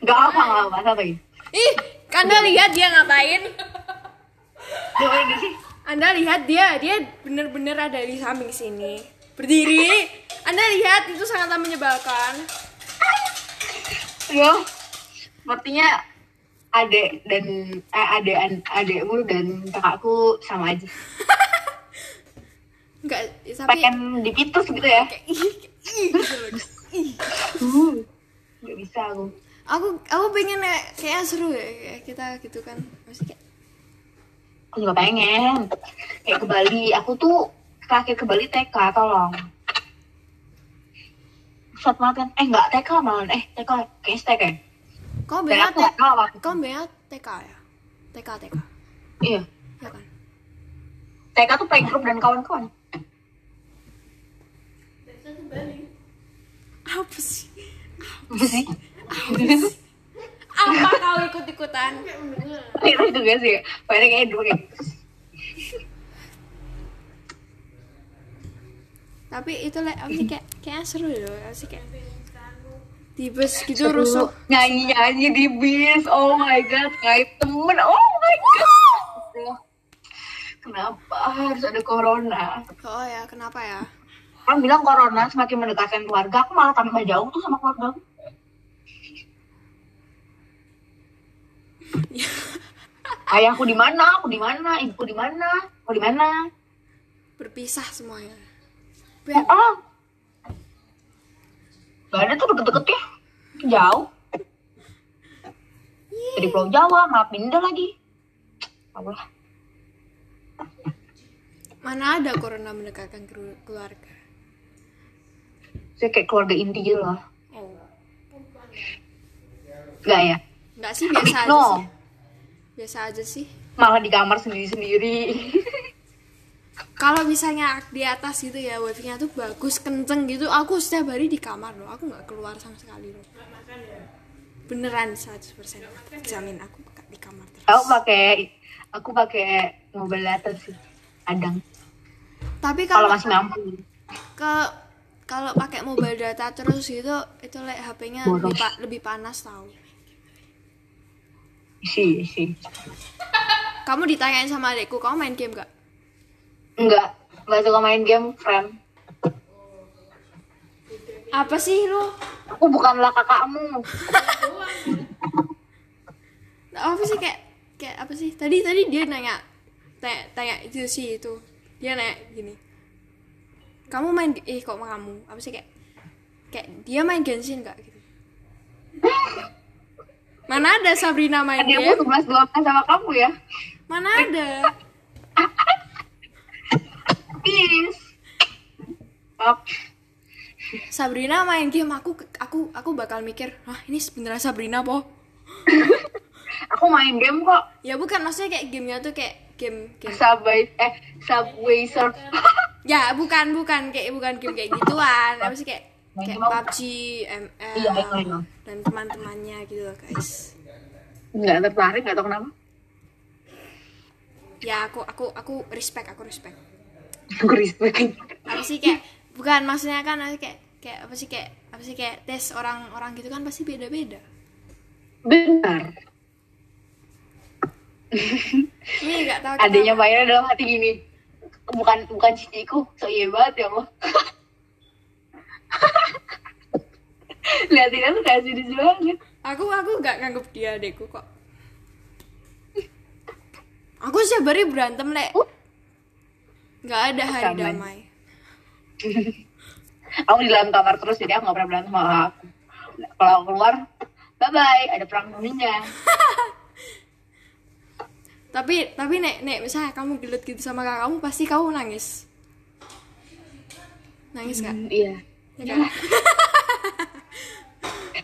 apa apa lagi. Ih anda lihat dia ngapain? Anda lihat dia dia bener-bener ada di samping sini. Berdiri. Anda lihat itu sangat menyebalkan. Ya sepertinya adek dan eh, adek adekmu dan kakakku sama aja. Enggak tapi pengen dipitus gitu ya. Gitu uh, nggak bisa aku. Aku aku pengen kayak kayak seru ya kayak kita gitu kan. Masih kayak aku juga pengen. Kayak ke Bali. Aku tuh terakhir ke Bali TK tolong. Pusat banget kan eh nggak TK malah eh TK kayaknya TK ya kau tahu apa kau bea TK ya? TK TK iya. Ya kan? TK tuh playgroup dan kawan-kawan. Apa sih? Apa sih? apa kau ikut ikutan itu juga sih. Padahal kayak dulu kayak tapi itu lah apa sih kayak kayak seru loh apa sih kayak di bus gitu Seru. rusuh nyanyi-nyanyi di bis. Oh my god kayak temen. Oh my god. Kenapa harus ada corona? Oh ya kenapa ya? Orang bilang corona semakin mendekatkan keluarga. Aku malah tambah jauh tuh sama keluarga aku. ayahku di mana? Aku di mana? Ibuku di mana? Aku di mana? Berpisah semuanya. Ya ah gak ada tuh deket-deket ya. Jauh. Dari Pulau Jawa malah pindah lagi. Allah mana ada corona mendekatkan kelu- keluarga? Saya kayak keluarga inti gitu loh. Oh. Gak ya? Nggak sih biasa aja no sih. Biasa aja sih. Malah di kamar sendiri-sendiri kalau misalnya di atas gitu ya wifi-nya tuh bagus kenceng gitu. Aku setiap hari di kamar loh aku nggak keluar sama sekali loh. Beneran 100% jamin aku di kamar terus. Aku pakai aku pakai mobile data sih kadang. Tapi kalau kalau masih mampu. ke kalau pakai mobile data terus gitu itu like HP-nya lebih, pa- lebih panas tau. Isi isi. Kamu ditanyain sama adekku kamu main game gak enggak enggak suka main game friend. Apa sih lu? Aku bukanlah kakakmu. Apa sih kayak kayak apa sih? Tadi tadi dia nanya tanya, tanya itu sih itu. Dia nanya gini. Kamu main eh kok kamu? Apa sih kayak kayak dia main Genshin gak gitu? Mana ada Sabrina main adikmu game? 11 12 sama kamu ya? Mana ada Maaf. Sabrina main game aku aku aku bakal mikir ah ini sebenarnya Sabrina po aku main game kok. Ya bukan maksudnya kayak gamenya tuh kayak game game. Subway eh subway surf. Ya bukan bukan kayak bukan game kayak gituan. Apa sih kayak kayak game? PUBG, ML Iya, iya, iya. dan teman-temannya gitu loh guys. Nggak tertarik nggak tahu kenapa. Ya aku aku aku respect aku respect aku respect apa sih kayak bukan maksudnya kan apa sih kayak kayak apa sih kayak apa sih kayak tes orang-orang gitu kan pasti beda-beda. Benar. Ini nggak tahu adanya. Mayra dalam hati gini bukan bukan ciciku so iya banget ya Allah lihatin tuh kayak sedih banget. Aku aku nggak nganggep dia adekku kok. Aku setiap hari berantem lek nggak ada hari Sama. damai. Aku di dalam kamar terus jadi aku nggak pernah berantem sama aku. Kalau keluar bye bye ada perang dunia. Tapi tapi nek nek misalnya kamu gelut gitu sama kakak kamu pasti kamu nangis. Nangis nggak? Hmm, iya. Ya kan?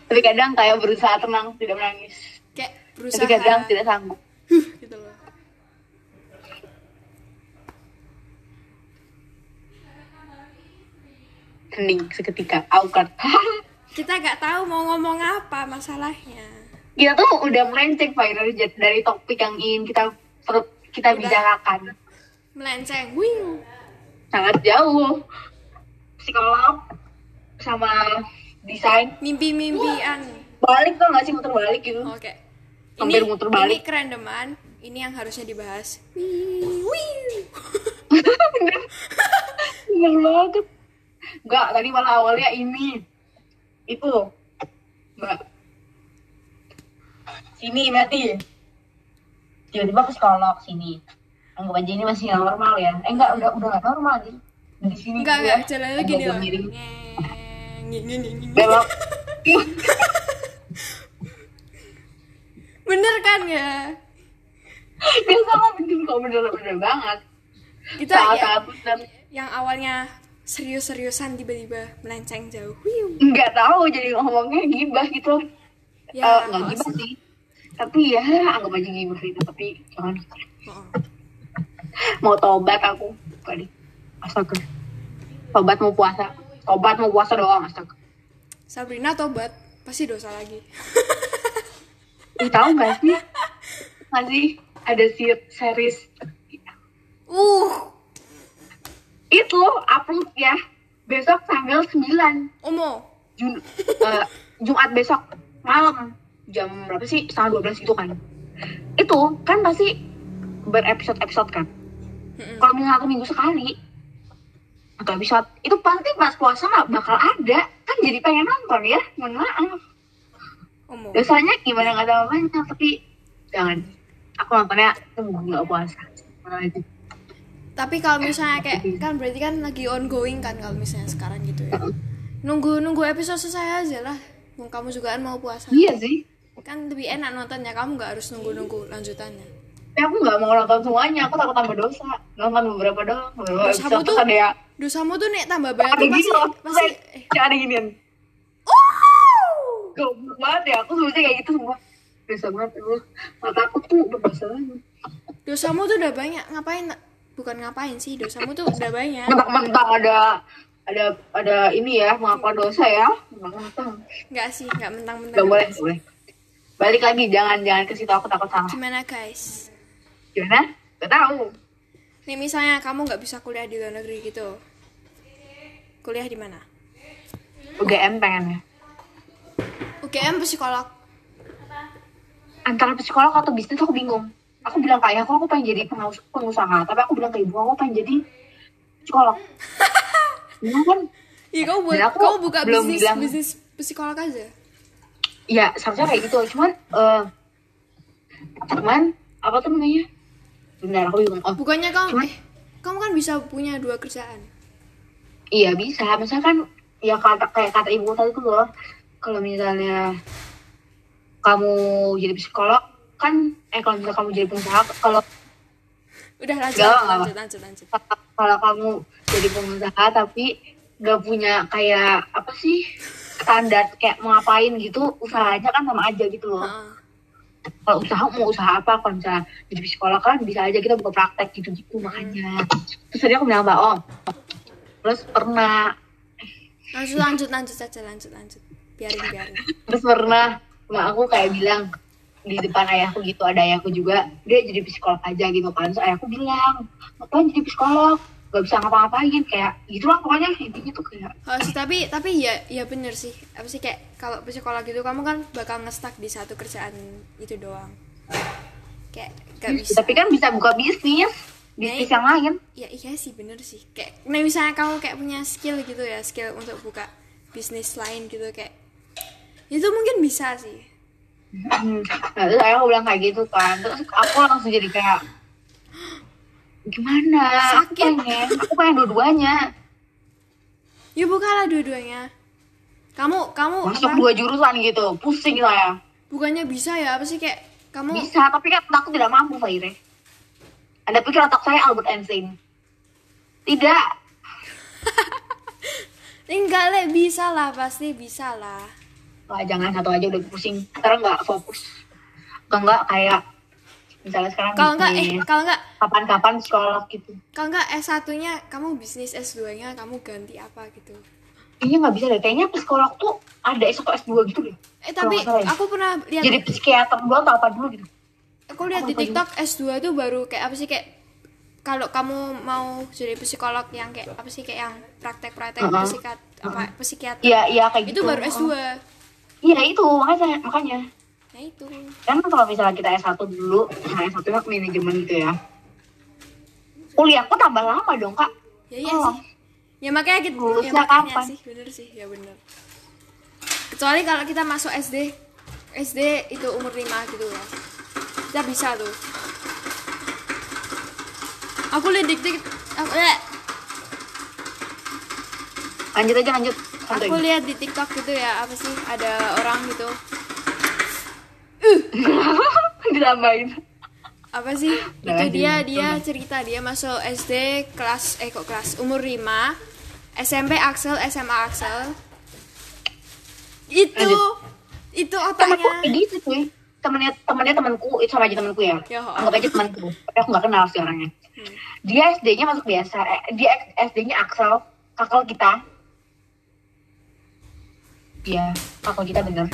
Tapi kadang kayak berusaha tenang tidak menangis. Kayak tapi berusaha. kadang tidak sanggup. Gitu loh hening seketika. Awkward. Kita nggak tahu mau ngomong apa masalahnya. Kita tuh udah melenceng Pak dari dari topik yang ingin kita per- kita Udah. bicarakan. Melenceng. Wing. Sangat jauh. Psikolog sama desain. Mimpi-mimpian. Balik tuh nggak sih? Muter balik gitu. Oke. Hampir muter balik. Ini kerandoman. Ini yang harusnya dibahas. Wih, wih. bener banget nggak tadi malah awalnya ini. Itu. Mbak sini mati tiba-tiba ke psikolog sini. Anggap aja ini masih normal ya. Eh enggak udah udah nggak normal sih. Dari sini Enggak, enggak. Jalannya gini loh. belok. Bener kan ya? dia sama bener kok bener bener banget. Kita ya, saat-saat dan yang awalnya serius-seriusan tiba-tiba melenceng jauh. Wiu. nggak tahu jadi ngomongnya gibah gitu. Ya, Eh, nggak gibah sih. Tapi ya anggap aja gibah itu tapi jangan oh. mau tobat aku. Deh. Astaga. Tobat mau puasa. Tobat mau puasa doang astaga. Sabrina tobat, pasti dosa lagi. Ih, tahu nggak sih? Nggak sih? Ada series. Uh, itu upload ya. Besok tanggal 9 Omo. Jun eh, Jumat besok malam. Jam berapa sih? Setengah 12 gitu kan. Itu kan pasti berepisode-episode kan. Kalau misalnya satu minggu sekali atau episode itu pasti pas puasa bakal ada. Kan jadi pengen nonton ya mohon maaf. Omo. dosanya gimana nggak tahu banyak tapi jangan. Aku nontonnya tunggu nggak puasa. Aja. Tapi kalau misalnya kayak kan berarti kan lagi ongoing kan kalau misalnya sekarang gitu ya. Nunggu nunggu episode selesai aja lah. Mau kamu juga kan mau puasa. iya sih Kan lebih enak nontonnya. Kamu nggak harus nunggu-nunggu lanjutannya. tapi aku nggak mau nonton semuanya aku takut tambah dosa nonton beberapa doang beberapa Dosamu tuh- ada ya Dosamu tuh nek tambah banyak ada gini pasti loh pasti eh. kayak ada ginian Oh! goblok banget ya aku sebenarnya kayak gitu semua dosa banget terus mata aku tuh udah dosa banget Dosamu tuh udah banyak. Ngapain? Bukan ngapain sih, dosamu tuh udah banyak. mentang-mentang ada ada ada ini ya mengakuan dosa ya mentang-mentang Nggak sih, nggak Gak mentang-mentang. boleh, gak boleh. Balik lagi, jangan jangan ke situ aku takut salah. Gimana guys? Gimana? Gak tahu. Nih misalnya kamu nggak bisa kuliah di luar negeri gitu. Kuliah di mana? UGM pengen ya. UGM psikolog. Antara psikolog atau bisnis aku bingung. Aku bilang kayak aku, aku pengen jadi pengus- pengusaha, tapi aku bilang ke ibu aku pengen jadi psikolog. Iya kan? Iya kamu buat aku kamu buka belum bisnis bilang- bisnis psikolog aja. Ya, seharusnya kayak gitu. Cuman, eh cuman apa tuh namanya? Bentar, aku bingung. Oh, Bukannya kamu Cuman- eh kamu kan bisa punya dua kerjaan. Iya bisa, misalkan ya kata kayak kata ibu tadi tuh loh, kalau misalnya kamu jadi psikolog kan, eh kalau misalnya kamu jadi pengusaha, kalau Udah lanjut nggak. lanjut lanjut lanjut. kalau kamu jadi pengusaha tapi nggak punya kayak apa sih standar kayak mau ngapain gitu, usahanya kan sama aja gitu loh. Heeh. Kalau usaha mau usaha apa, kalau misalnya jadi psikolog kan bisa aja kita buka praktek gitu-gitu makanya. Terus tadi aku bilang mbak Om, terus pernah Lanjut lanjut lanjut saja lanjut lanjut. Biarin biarin. terus pernah mak aku kayak bilang di depan ayahku gitu ada ayahku juga dia jadi psikolog aja gitu kan terus ayahku bilang ngapain jadi psikolog gak bisa ngapa-ngapain kayak gitulah pokoknya intinya tuh kayak Oh, sih, tapi tapi ya ya bener sih. Apa sih kayak kalau psikolog itu kamu kan bakal ngestak di satu kerjaan itu doang. Kayak gak bisa. tapi kan bisa buka bisnis bisnis yang lain Ya iya sih bener sih. Kayak nah misalnya kamu kayak punya skill gitu ya, skill untuk buka bisnis lain gitu kayak itu mungkin bisa sih. Hmm. nah terus ayahku bilang kayak gitu kan terus aku langsung jadi kayak gimana aku Sakit. pengen aku pengen dua-duanya Ya bukalah dua-duanya. Kamu kamu masuk apa? dua jurusan gitu pusing saya Bukannya bisa ya apa sih kayak kamu Bisa, tapi kan aku tidak mampu, Faire. Anda pikir otak saya Albert Einstein? Tidak. enggak le bisa lah pasti bisa lah. Wah, jangan satu aja udah pusing. Sekarang nggak fokus. Kalau nggak kayak misalnya sekarang Kalau enggak eh kalau enggak kapan-kapan psikolog gitu. kalau enggak S1-nya kamu bisnis S2-nya kamu ganti apa gitu. Kayaknya nggak bisa deh. Kayaknya psikolog tuh ada S1 S2 gitu deh. Eh tapi nggak ya. aku pernah lihat Jadi psikiater dulu atau apa dulu gitu. aku lihat di TikTok S2 tuh baru kayak apa sih kayak kalau kamu mau jadi psikolog yang kayak apa sih kayak yang praktek-praktek Uh-uh. psikiat apa psikiater Iya, iya kayak itu gitu. baru S2. Iya iya itu. Makanya makanya. Nah itu. Kan kalau misalnya kita S1 dulu nah S1 kan manajemen gitu ya. Kuliahku tambah lama dong kak. Ya iya Oh. sih. Ya makanya kita ya makanya kapan? sih. Bener sih. Ya bener. Kecuali kalau kita masuk SD SD itu umur 5 gitu ya kita bisa tuh. Aku lihat dik dik aku, eh, lanjut aja lanjut. Santai aku lihat di TikTok gitu ya apa sih? Ada orang gitu. Ditambahin. Apa sih? Itu dia dia cerita dia masuk SD kelas eh kok kelas? Umur 5 SMP Axel SMA Axel. Itu Lanjut. itu otaknya kayak gitu cuy. Temennya temennya temanku itu sama aja temanku ya. Ya, oh. anggap aja temanku tapi aku nggak kenal sih orangnya. Hmm. dia SD-nya masuk biasa eh, dia SD-nya Axel kakak kita Iya, kakak kita bener.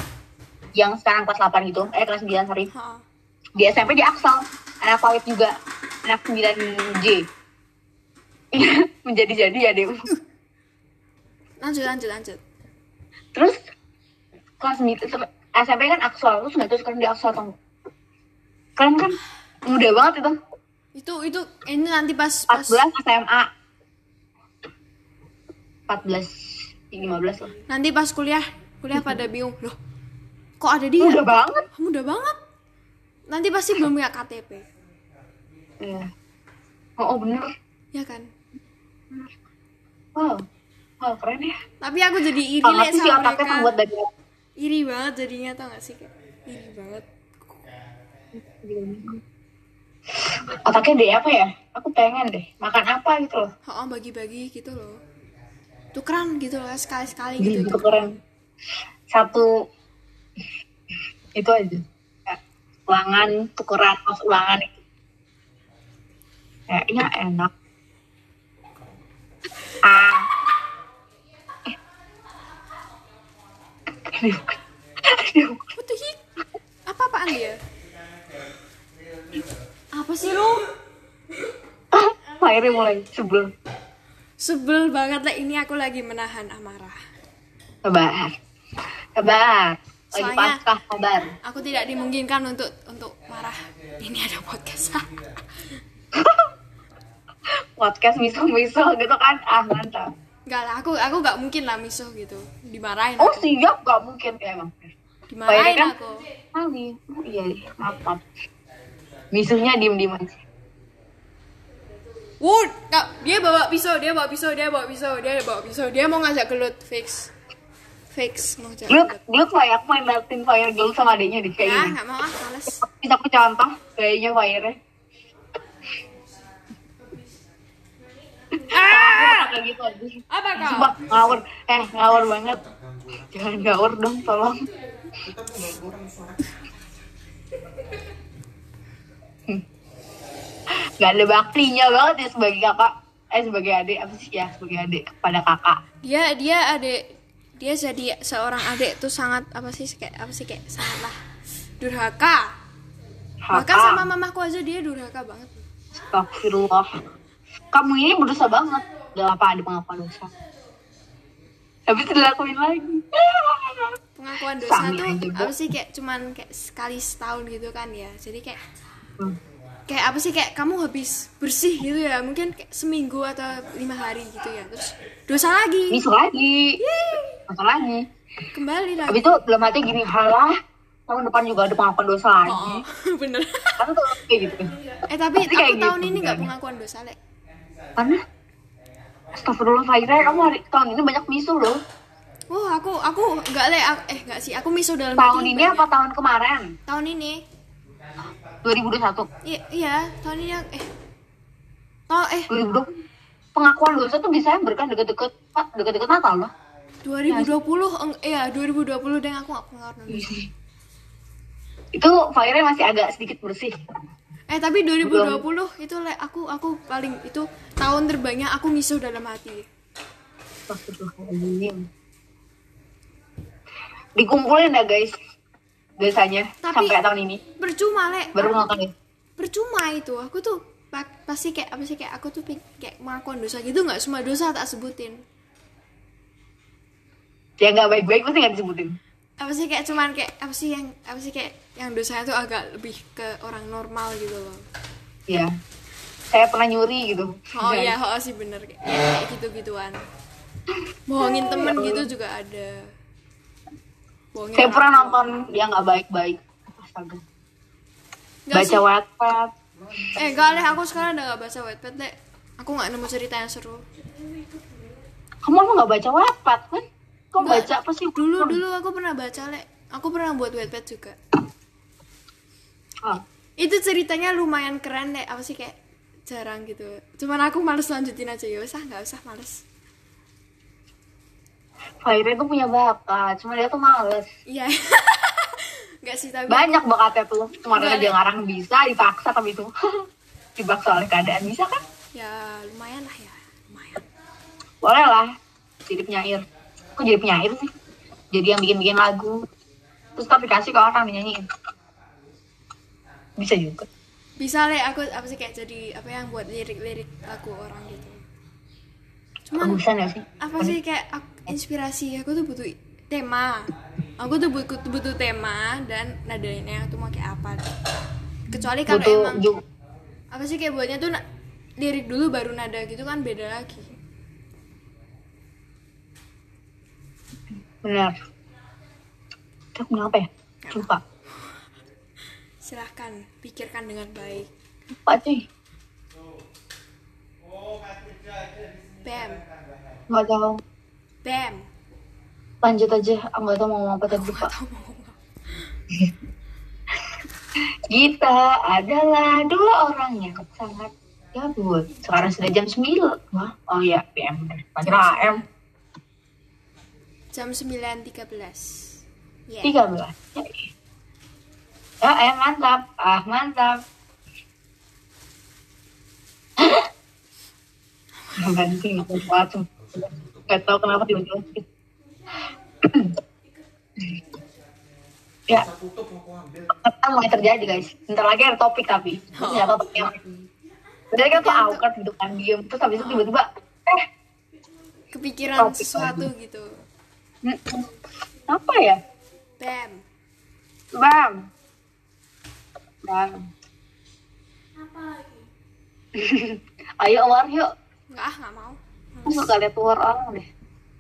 Yang sekarang kelas 8 gitu eh kelas 9 sorry. Ha. di SMP di Axel anak PAUD juga anak 9J menjadi-jadi ya deh lanjut lanjut lanjut. Terus kelas 9 SMP kan Axel terus nggak tahu sekarang di Axel atau kalian kan? Muda banget itu. Itu itu ini nanti pas pas 14 SMA 14 15 lah. Nanti pas kuliah kuliah pada bingung loh kok ada dia? Muda banget. Muda banget. Nanti pasti belum punya KTP Iya. oh, oh bener. Ya kan? Wow. Wow keren ya. Tapi aku jadi iri lek sih sama mereka. terbuat dari iri banget jadinya tau gak sih? Kayak iri banget. Otaknya deh apa ya? Aku pengen deh makan apa gitu loh. Oh bagi-bagi gitu loh tukeran gitu loh sekali-sekali Gini gitu gitu. keren satu itu aja. Ulangan tukeran mas ulangan itu. Kayaknya enak. Ah Eh. what the heck? Apa-apaan dia? Apa sih lu akhirnya mulai sebel sebel banget lah ini aku lagi menahan amarah. Sabar sabar lagi Soalnya- pasrah sabar aku tidak dimungkinkan untuk untuk marah. Ini ada podcast. Podcast miso-miso gitu kan? Ah mantap. Enggak lah, aku aku gak mungkin lah misuh gitu. Dimarahin oh aku. siap gak mungkin ya emang Dimarahin kan? aku. kali. Oh, iya iya. maaf maaf. Misuhnya diem diem aja Wood, kak, dia bawa pisau, dia bawa pisau, dia bawa pisau, dia bawa pisau, dia mau ngajak gelut fix. Fix mau ngajak gelut. kayak aku main Melting Fire dulu sama adiknya deh Ya, kayaknya. nggak mau ah, males. Bisa aku contoh kayaknya Fire-nya. Ah! Kayak gitu aja. Apa kau? Sumpah, ngawur. Eh, ngawur banget. Jangan ngawur dong, tolong. Gak ada baktinya banget ya sebagai kakak. Eh, sebagai adik. Apa sih ya? Sebagai adik kepada kakak. Dia dia adik dia jadi seorang adik tuh sangat apa sih kayak apa sih kayak sangatlah durhaka. Bahkan sama mamaku aja dia durhaka banget. Astagfirullah. Kamu ini berdosa banget. Udah apa ada pengakuan dosa. Habis dilakuin lagi. Pengakuan dosa Sami tuh aja, apa sih kayak cuman kayak sekali setahun gitu kan ya. Jadi kayak Hmm. Kayak apa sih kayak kamu habis bersih gitu ya mungkin kayak seminggu atau lima hari gitu ya terus dosa lagi Misu lagi. Dosa lagi. kembali lagi Habis itu dalam hati gini, halah. Tahun depan juga ada pengakuan dosa lagi. oh bener Kan tuh kayak gitu. eh tapi Pasti aku tahun gitu ini nggak kan. pengakuan dosa lek Karena Astagfirullah Faira, kamu hari tahun ini banyak misu loh. oh aku aku nggak lek eh nggak sih aku miso dalam Tahun ini banyak. apa tahun kemarin? tahun ini 2021. iya iya tahun ini eh oh eh 2020. Pengakuan dosa tuh Desember kan deket-deket deket-deket Natal loh. 2020 eng- iya 2020 deh aku nggak pengakuan dosa Itu Faira masih agak sedikit bersih. Eh tapi 2020 itu le, aku aku paling itu tahun terbanyak aku misuh dalam hati. Dikumpulin ya guys dosanya Tapi- sampai tahun ini Percuma le. baru nonton ya. Percuma itu. Aku tuh pa- pasti kayak apa sih kayak aku tuh kayak melakukan dosa gitu nggak semua dosa tak sebutin. Ya nggak baik-baik pasti nggak disebutin. apa sih kayak cuman kayak apa sih yang apa sih kayak yang dosanya tuh agak lebih ke orang normal gitu loh Iya. Saya pernah nyuri gitu. oh iya oh sih bener kayak, kayak gitu gituan bohongin temen gitu juga ada Saya pernah tua. nonton yang nggak baik-baik. Astaga. Nggak Baca sih. Wattpad. eh gak deh aku sekarang udah gak baca Wattpad deh aku nggak nemu cerita yang seru Kamu emang nggak baca Wattpad kan? Kau Nggak. baca apa sih? dulu dulu aku pernah baca le aku pernah buat Wattpad juga Ah, itu ceritanya lumayan keren deh apa sih kayak jarang gitu cuman aku males lanjutin aja ya usah nggak usah males Fahira tuh punya bakat, cuma dia tuh males. iya nggak sih tapi Banyak bakatnya tuh, cuma dia ada. ngarang bisa, dipaksa tapi itu dipaksa oleh keadaan bisa kan? ya lumayan lah ya lumayan Boleh lah, jadi penyair. Kok jadi penyair sih? Jadi yang bikin-bikin lagu, terus tapi kasih ke orang dinyanyiin. Bisa juga. bisa le aku apa sih kayak jadi apa yang buat lirik-lirik lagu orang gitu cuman ya sih? apa sih kayak aku, inspirasi aku tuh butuh tema aku tuh butuh butuh tema dan nadanya tuh mau kayak apa kecuali kalau Butuh emang ju- apa sih kayak buatnya tuh lirik dulu baru nada gitu kan beda lagi benar. Itu kenapa ya? Lupa. silahkan pikirkan dengan baik Lupa cuy. bam Nggak tahu. Bam Lanjut aja, aku tahu mau ngomong apa tadi lupa. Apa. Kita adalah dua orang yang sangat gabut. Sekarang sudah jam 9. Wah, oh iya, PM. Pacar AM. jam 9.13 ya 13. Ya, iya. Ya, eh, mantap. Ah, mantap. Ganti gitu, sesuatu. Gak tau kenapa tiba-tiba ya, apa mulai terjadi guys. Bentar lagi ada topik tapi. Nggak tahu topiknya. Berarti kan tuh awkward gitu kan, diem. Terus habis itu tiba-tiba, eh, kepikiran Topik sesuatu lagi. gitu apa ya? bam Bam. Bam. apa lagi Ayo war yuk. nggak ah nggak mau Aku suka liat war orang deh.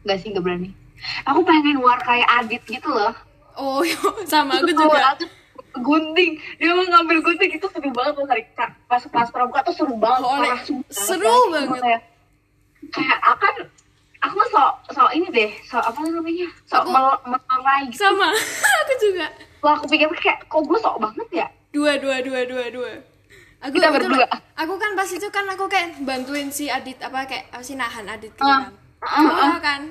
Gak sih, gak berani. Aku pengen war kayak Adit gitu loh. oh yo, sama aku juga Adit gunting. Dia mau ngambil gunting itu seru banget loh. Hari pas pas pramuka tuh seru banget. Oh, Parah. Seru banget. Kayak, kayak akan aku mah so so ini deh so apa namanya so Aku- mel- melerai gitu sama aku juga Wah, aku pikir kayak kok gue sok banget ya dua dua dua dua dua aku Kita itu- berdua. aku kan pas itu kan aku kayak bantuin si Adit apa kayak sih nahan Adit gitu Ah, kan. Ah, ah. Iya kan.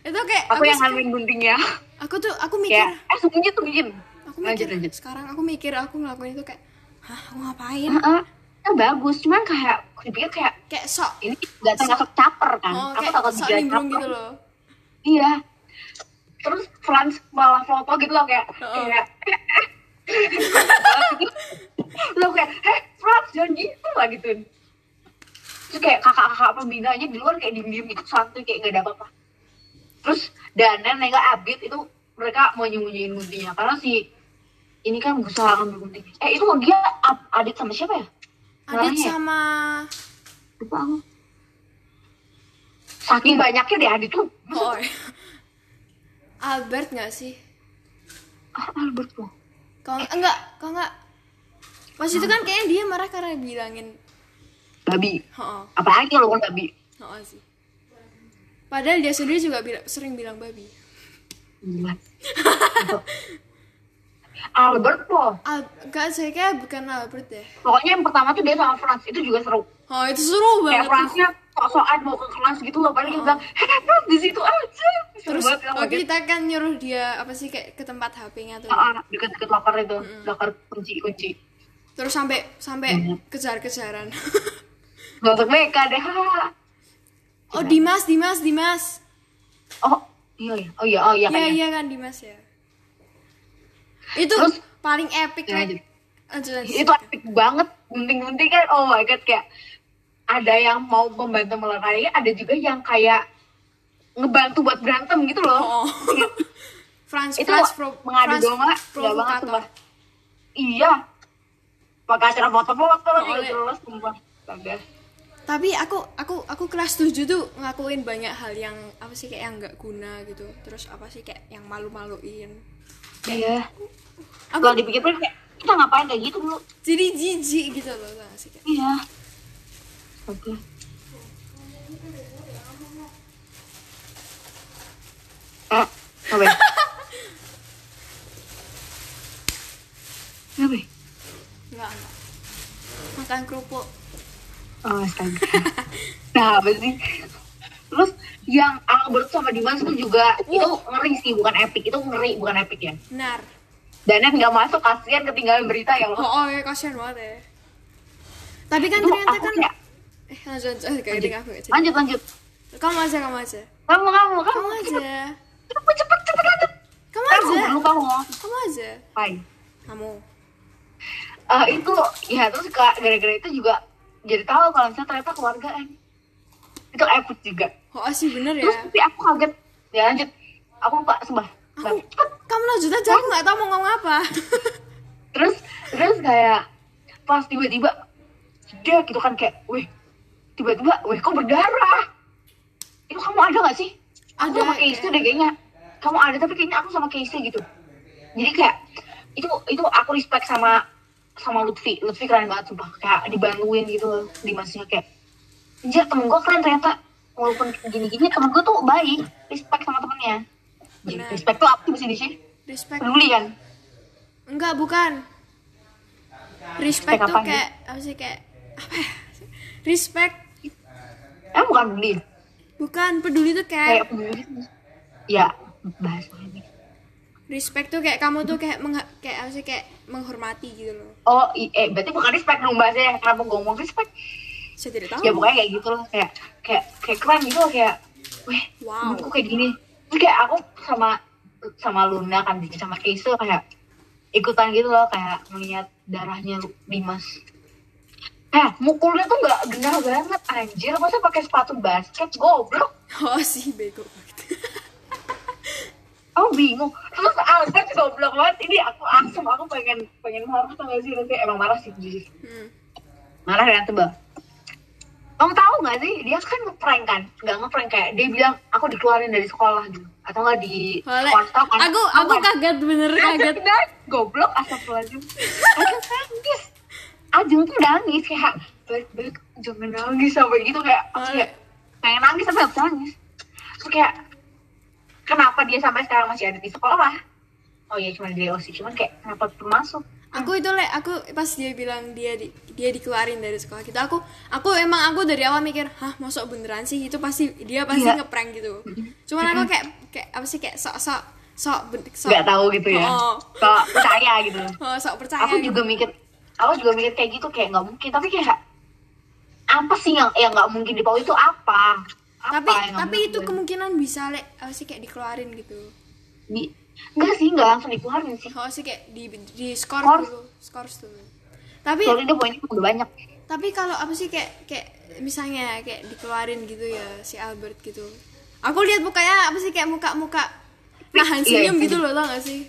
Itu kayak aku yang sek- ngambilin guntingnya aku tuh aku mikir. Kayak eh sembunyi sembunyi aku lanjut mikir lanjut sekarang aku mikir aku ngelakuin itu kayak hah aku ngapain? Heeh. Nah, bagus cuman kayak aku pikir kayak kayak sok ini nggak termasuk caper kan? Oh, aku takut sok nimbrung gitu loh. Iya. Terus Franz malah foto gitu loh kayak Heeh. kayak lo kayak eh Franz jangan gitu lah gitu. Terus kayak kakak-kakak pembinanya di luar kayak diem-diem gitu santai kayak gak ada apa-apa. Terus Danan Nega Abid itu mereka mau nyembunyiin guntingnya. Karena si ini kan berusaha ngambil gunting eh itu dia Adit sama siapa ya? Adit ya? sama lupa aku. Saking banyaknya deh Adit tuh. Oh. Albert nggak sih? Ah, Albert tuh kalau enggak kalau enggak pas itu kan kayaknya dia marah karena bilangin babi. Oh apalagi kalau bukan babi? Oh sih. Padahal dia sendiri juga bila- sering bilang babi. Albert loh Al enggak saya kayak bukan Albert deh. Pokoknya yang pertama tuh dia sama Franz itu juga seru oh itu seru kayak banget. Franznya sok-sokan mau ke kelas gitu loh. Paling dia bilang heh Franz di situ aja. Terus dia. kita kan nyuruh dia apa sih kayak ke tempat HP-nya tuh. Ah, deket-deket locker itu locker kunci-kunci terus sampai sampai Mhm. kejar-kejaran. Untuk BK deh oh Dimas Dimas Dimas. Oh iya iya. Oh iya oh iya Iya kayaknya. iya. kan Dimas ya. Itu Terus- paling epic Ya, kan lanjut. itu epic banget gunting-gunting kan. Oh my god kayak ada yang mau membantu melerai ada juga yang kayak ngebantu buat berantem gitu loh. Oh. Franz itu Franz Pro mengadu domba nggak banget sumpah iya. Pakai acara foto-foto Oh, gitu oleh. terus sumpah tapi aku aku aku kelas 7 tuh ngakuin banyak hal yang apa sih kayak yang nggak guna gitu. Terus apa sih kayak yang malu-maluin. Iya. Aku kalau dipikir-pikir kayak kita ngapain kayak gitu dulu jadi jijik gitu loh gak sih kayak? Iya oke apa ya? apa ya? nggak nggak makan kerupuk Oh, astaga. nah, apa sih? Terus yang Albert sama Dimas itu juga itu ngeri sih, bukan epic. Itu ngeri, bukan epic ya. benar Danet nggak masuk, kasihan ketinggalan berita ya oh, Allah. oh ya kasihan banget ya tapi kan Itu ternyata kan kayak, eh lanjut lanjut Eh, lanjut, dengar aku jadi. lanjut, lanjut. kamu aja kamu aja Kamu, kamu, kamu. kamu aja Cepet, cepet, cepet, lanjut. kamu Kamu, aja dulu kamu. kamu aja Fine. kamu Eh, itu, ya terus gara-gara itu juga jadi tahu kalau misalnya ternyata keluargaan. Itu epic juga. oh sih bener Terus ya tapi aku kaget. Ya lanjut. Aku lupa, sembah. aku kamu lanjut aja aku nggak tahu mau ngomong apa terus terus kayak pas tiba-tiba dia gitu kan kayak wih tiba-tiba wih kok berdarah? Itu kamu ada gak sih? Aku Ada, sama Casey kayak- deh kayaknya. Kamu ada tapi kayaknya aku sama Casey gitu. Jadi kayak itu itu aku respect sama sama Lutfi. Lutfi keren banget sumpah. Kayak dibantuin gitu di masnya kayak anjir temen gue keren ternyata. Walaupun gini-gini temen gue tuh baik respect sama temennya. Jadi, respect tuh apa sih di sini respect. Peduli kan? Enggak bukan. Respect Respect tuh kayak apa sih kayak apa ya? Respect eh bukan peduli bukan peduli tuh kayak kayak peduli. Ya bahasa ini. respect tuh kayak kamu tuh kayak mengha- kayak apa sih kayak menghormati gitu loh. Oh eh berarti bukan respect dong bahasanya kenapa gue ngomong respect? Saya tidak tahu. Ya pokoknya kayak gitu loh. Kayak kayak kayak keren gitu loh kayak weh Wow. temenku kayak gini. Terus kayak aku sama sama Luna kan sama Keisha kayak ikutan gitu loh kayak melihat darahnya Dimas eh mukulnya tuh nggak genah banget anjir. Masa pakai sepatu basket goblok. Oh sih bego banget. Aku bingung. Terus Albert goblok banget. Ini aku asem aku pengen pengen marah gak sih? Nanti emang marah sih jujur. Hmm. marah dan tebal kamu tahu nggak sih? Dia kan ngeprank kan? Nggak ngeprank kayak dia bilang aku dikeluarin dari sekolah gitu. Atau nggak di Boleh. kan aku aku kaget bener kaget goblok astagfirullahaladzim. Ajeng nangis Ajeng tuh nangis kayak baik-baik jangan nangis sampai gitu kayak aku kayak pengen nangis tapi bisa nangis. Terus kayak kenapa dia sampai sekarang masih ada di sekolah? Oh iya cuma di OSI cuman kayak kenapa belum masuk? Aku itu le aku pas dia bilang dia di, dia dikeluarin dari sekolah gitu aku aku emang aku dari awal mikir hah masuk beneran sih? Itu pasti dia pasti Iya. ngeprank gitu. Cuman aku kayak kayak apa sih kayak sok sok sok sok nggak tahu gitu ya? Oh. kalau percaya gitu. Oh, sok percaya aku gitu. juga mikir aku juga mikir kayak gitu kayak nggak mungkin. Tapi kayak apa sih yang yang nggak mungkin di Paul itu apa? Apa tapi tapi itu mungkin? kemungkinan bisa le apa sih kayak dikeluarin gitu. Di enggak sih nggak langsung dikeluarin sih. Oh sih kayak di di skor dulu skor dulu. Tapi soalnya dia poinnya udah banyak. tapi kalau apa sih kayak kayak misalnya kayak dikeluarin gitu ya si Albert gitu. Aku lihat mukanya apa sih kayak muka muka nahan Iya, senyum iya. gitu loh tau gak sih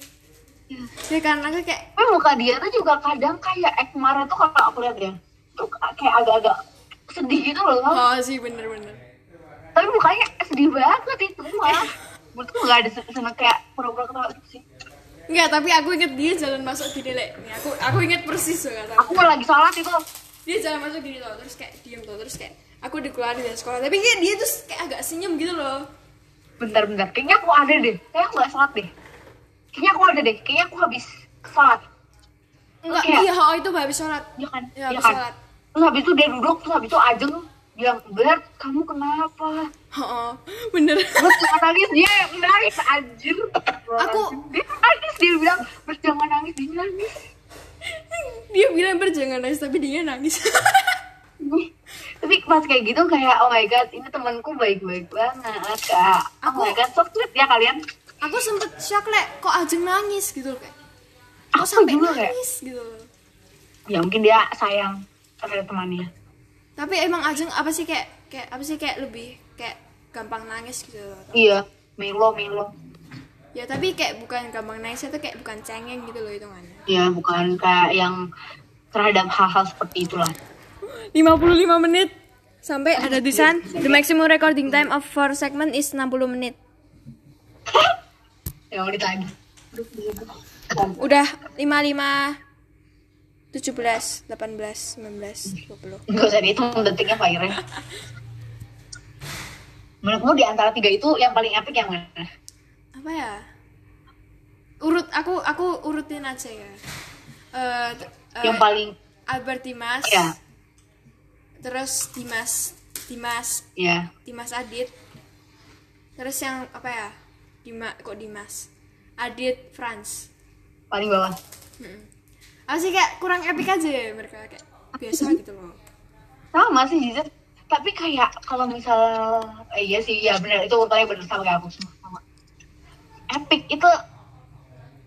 ya aku kayak tapi muka dia tuh juga kadang kayak Ekmar tuh kalau aku lihat ya tuh kayak agak-agak sedih gitu loh oh sih bener-bener tapi mukanya sedih banget itu mah menurutku nggak ada sen- seneng kayak pura-pura ketawa gitu sih Enggak, tapi aku inget dia jalan masuk gini, Le. Nih, aku aku inget persis tuh kata. aku lagi sholat itu Dia jalan masuk gini tuh, terus kayak diem tuh, terus kayak aku dikeluarin dari sekolah. Tapi kayak dia tuh kayak agak senyum gitu loh. bentar-bentar kayaknya aku ada deh kayaknya aku nggak sholat deh kayaknya aku ada deh kayaknya aku habis sholat Enggak, Kayak- iya, oh itu habis sholat. Iya kan? Iya, Iya habis kan? sholat. Terus habis itu dia duduk, terus habis itu Ajeng bilang, Bert, kamu kenapa? Oh, bener. Terus jangan nangis, dia nangis, anjir. Aku- Dia nangis, dia bilang, Bert jangan nangis, dia nangis. dia bilang berjangan nangis, tapi dia nangis. Tapi pas kayak gitu kayak, oh my god, ini temanku baik-baik banget, kak. Oh Aku- my god, so sweet ya kalian. Aku sempet shock, Le. Kok Ajeng nangis gitu loh, kayak. Kok Aku sampai juga kayak, nangis gitu loh. ya mungkin dia sayang terhadap temannya. Tapi emang Ajeng apa sih kayak kayak apa sih kayak lebih kayak gampang nangis gitu loh. Iya, Milo, Milo. ya tapi kayak bukan gampang nice itu kayak bukan cengeng gitu loh hitungannya ya bukan kayak yang terhadap hal-hal seperti itulah 55 menit sampai ada tulisan the maximum recording time of for segment is 60 menit yang mau ditanya udah 55 17 18 19 20 nggak usah dihitung detiknya Pak Iren. Menurutmu di antara tiga itu yang paling epic yang mana? Apa ya? Urut aku aku urutin aja ya. T- eh, yang paling Albert Dimas. Ya terus Dimas Dimas ya Dimas Adit. Terus yang apa ya Dima kok Dimas? Adit Franz paling bawah. Mm-mm. aku sih kayak kurang epic aja ya mereka kayak biasa gitu loh. Sama sih Jizet tapi kayak kalau misal eh, iya sih ya benar itu urutannya benar sama kayak aku semua sama. Epic itu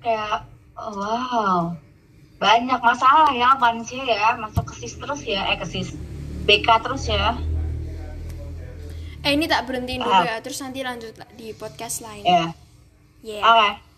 kayak wow. Banyak masalah ya manusia ya masuk ke sis terus ya eh ke sis BK terus ya eh ini tak berhentiin dulu Ah. ya terus nanti lanjut la- di podcast lain. Ya. Yeah oke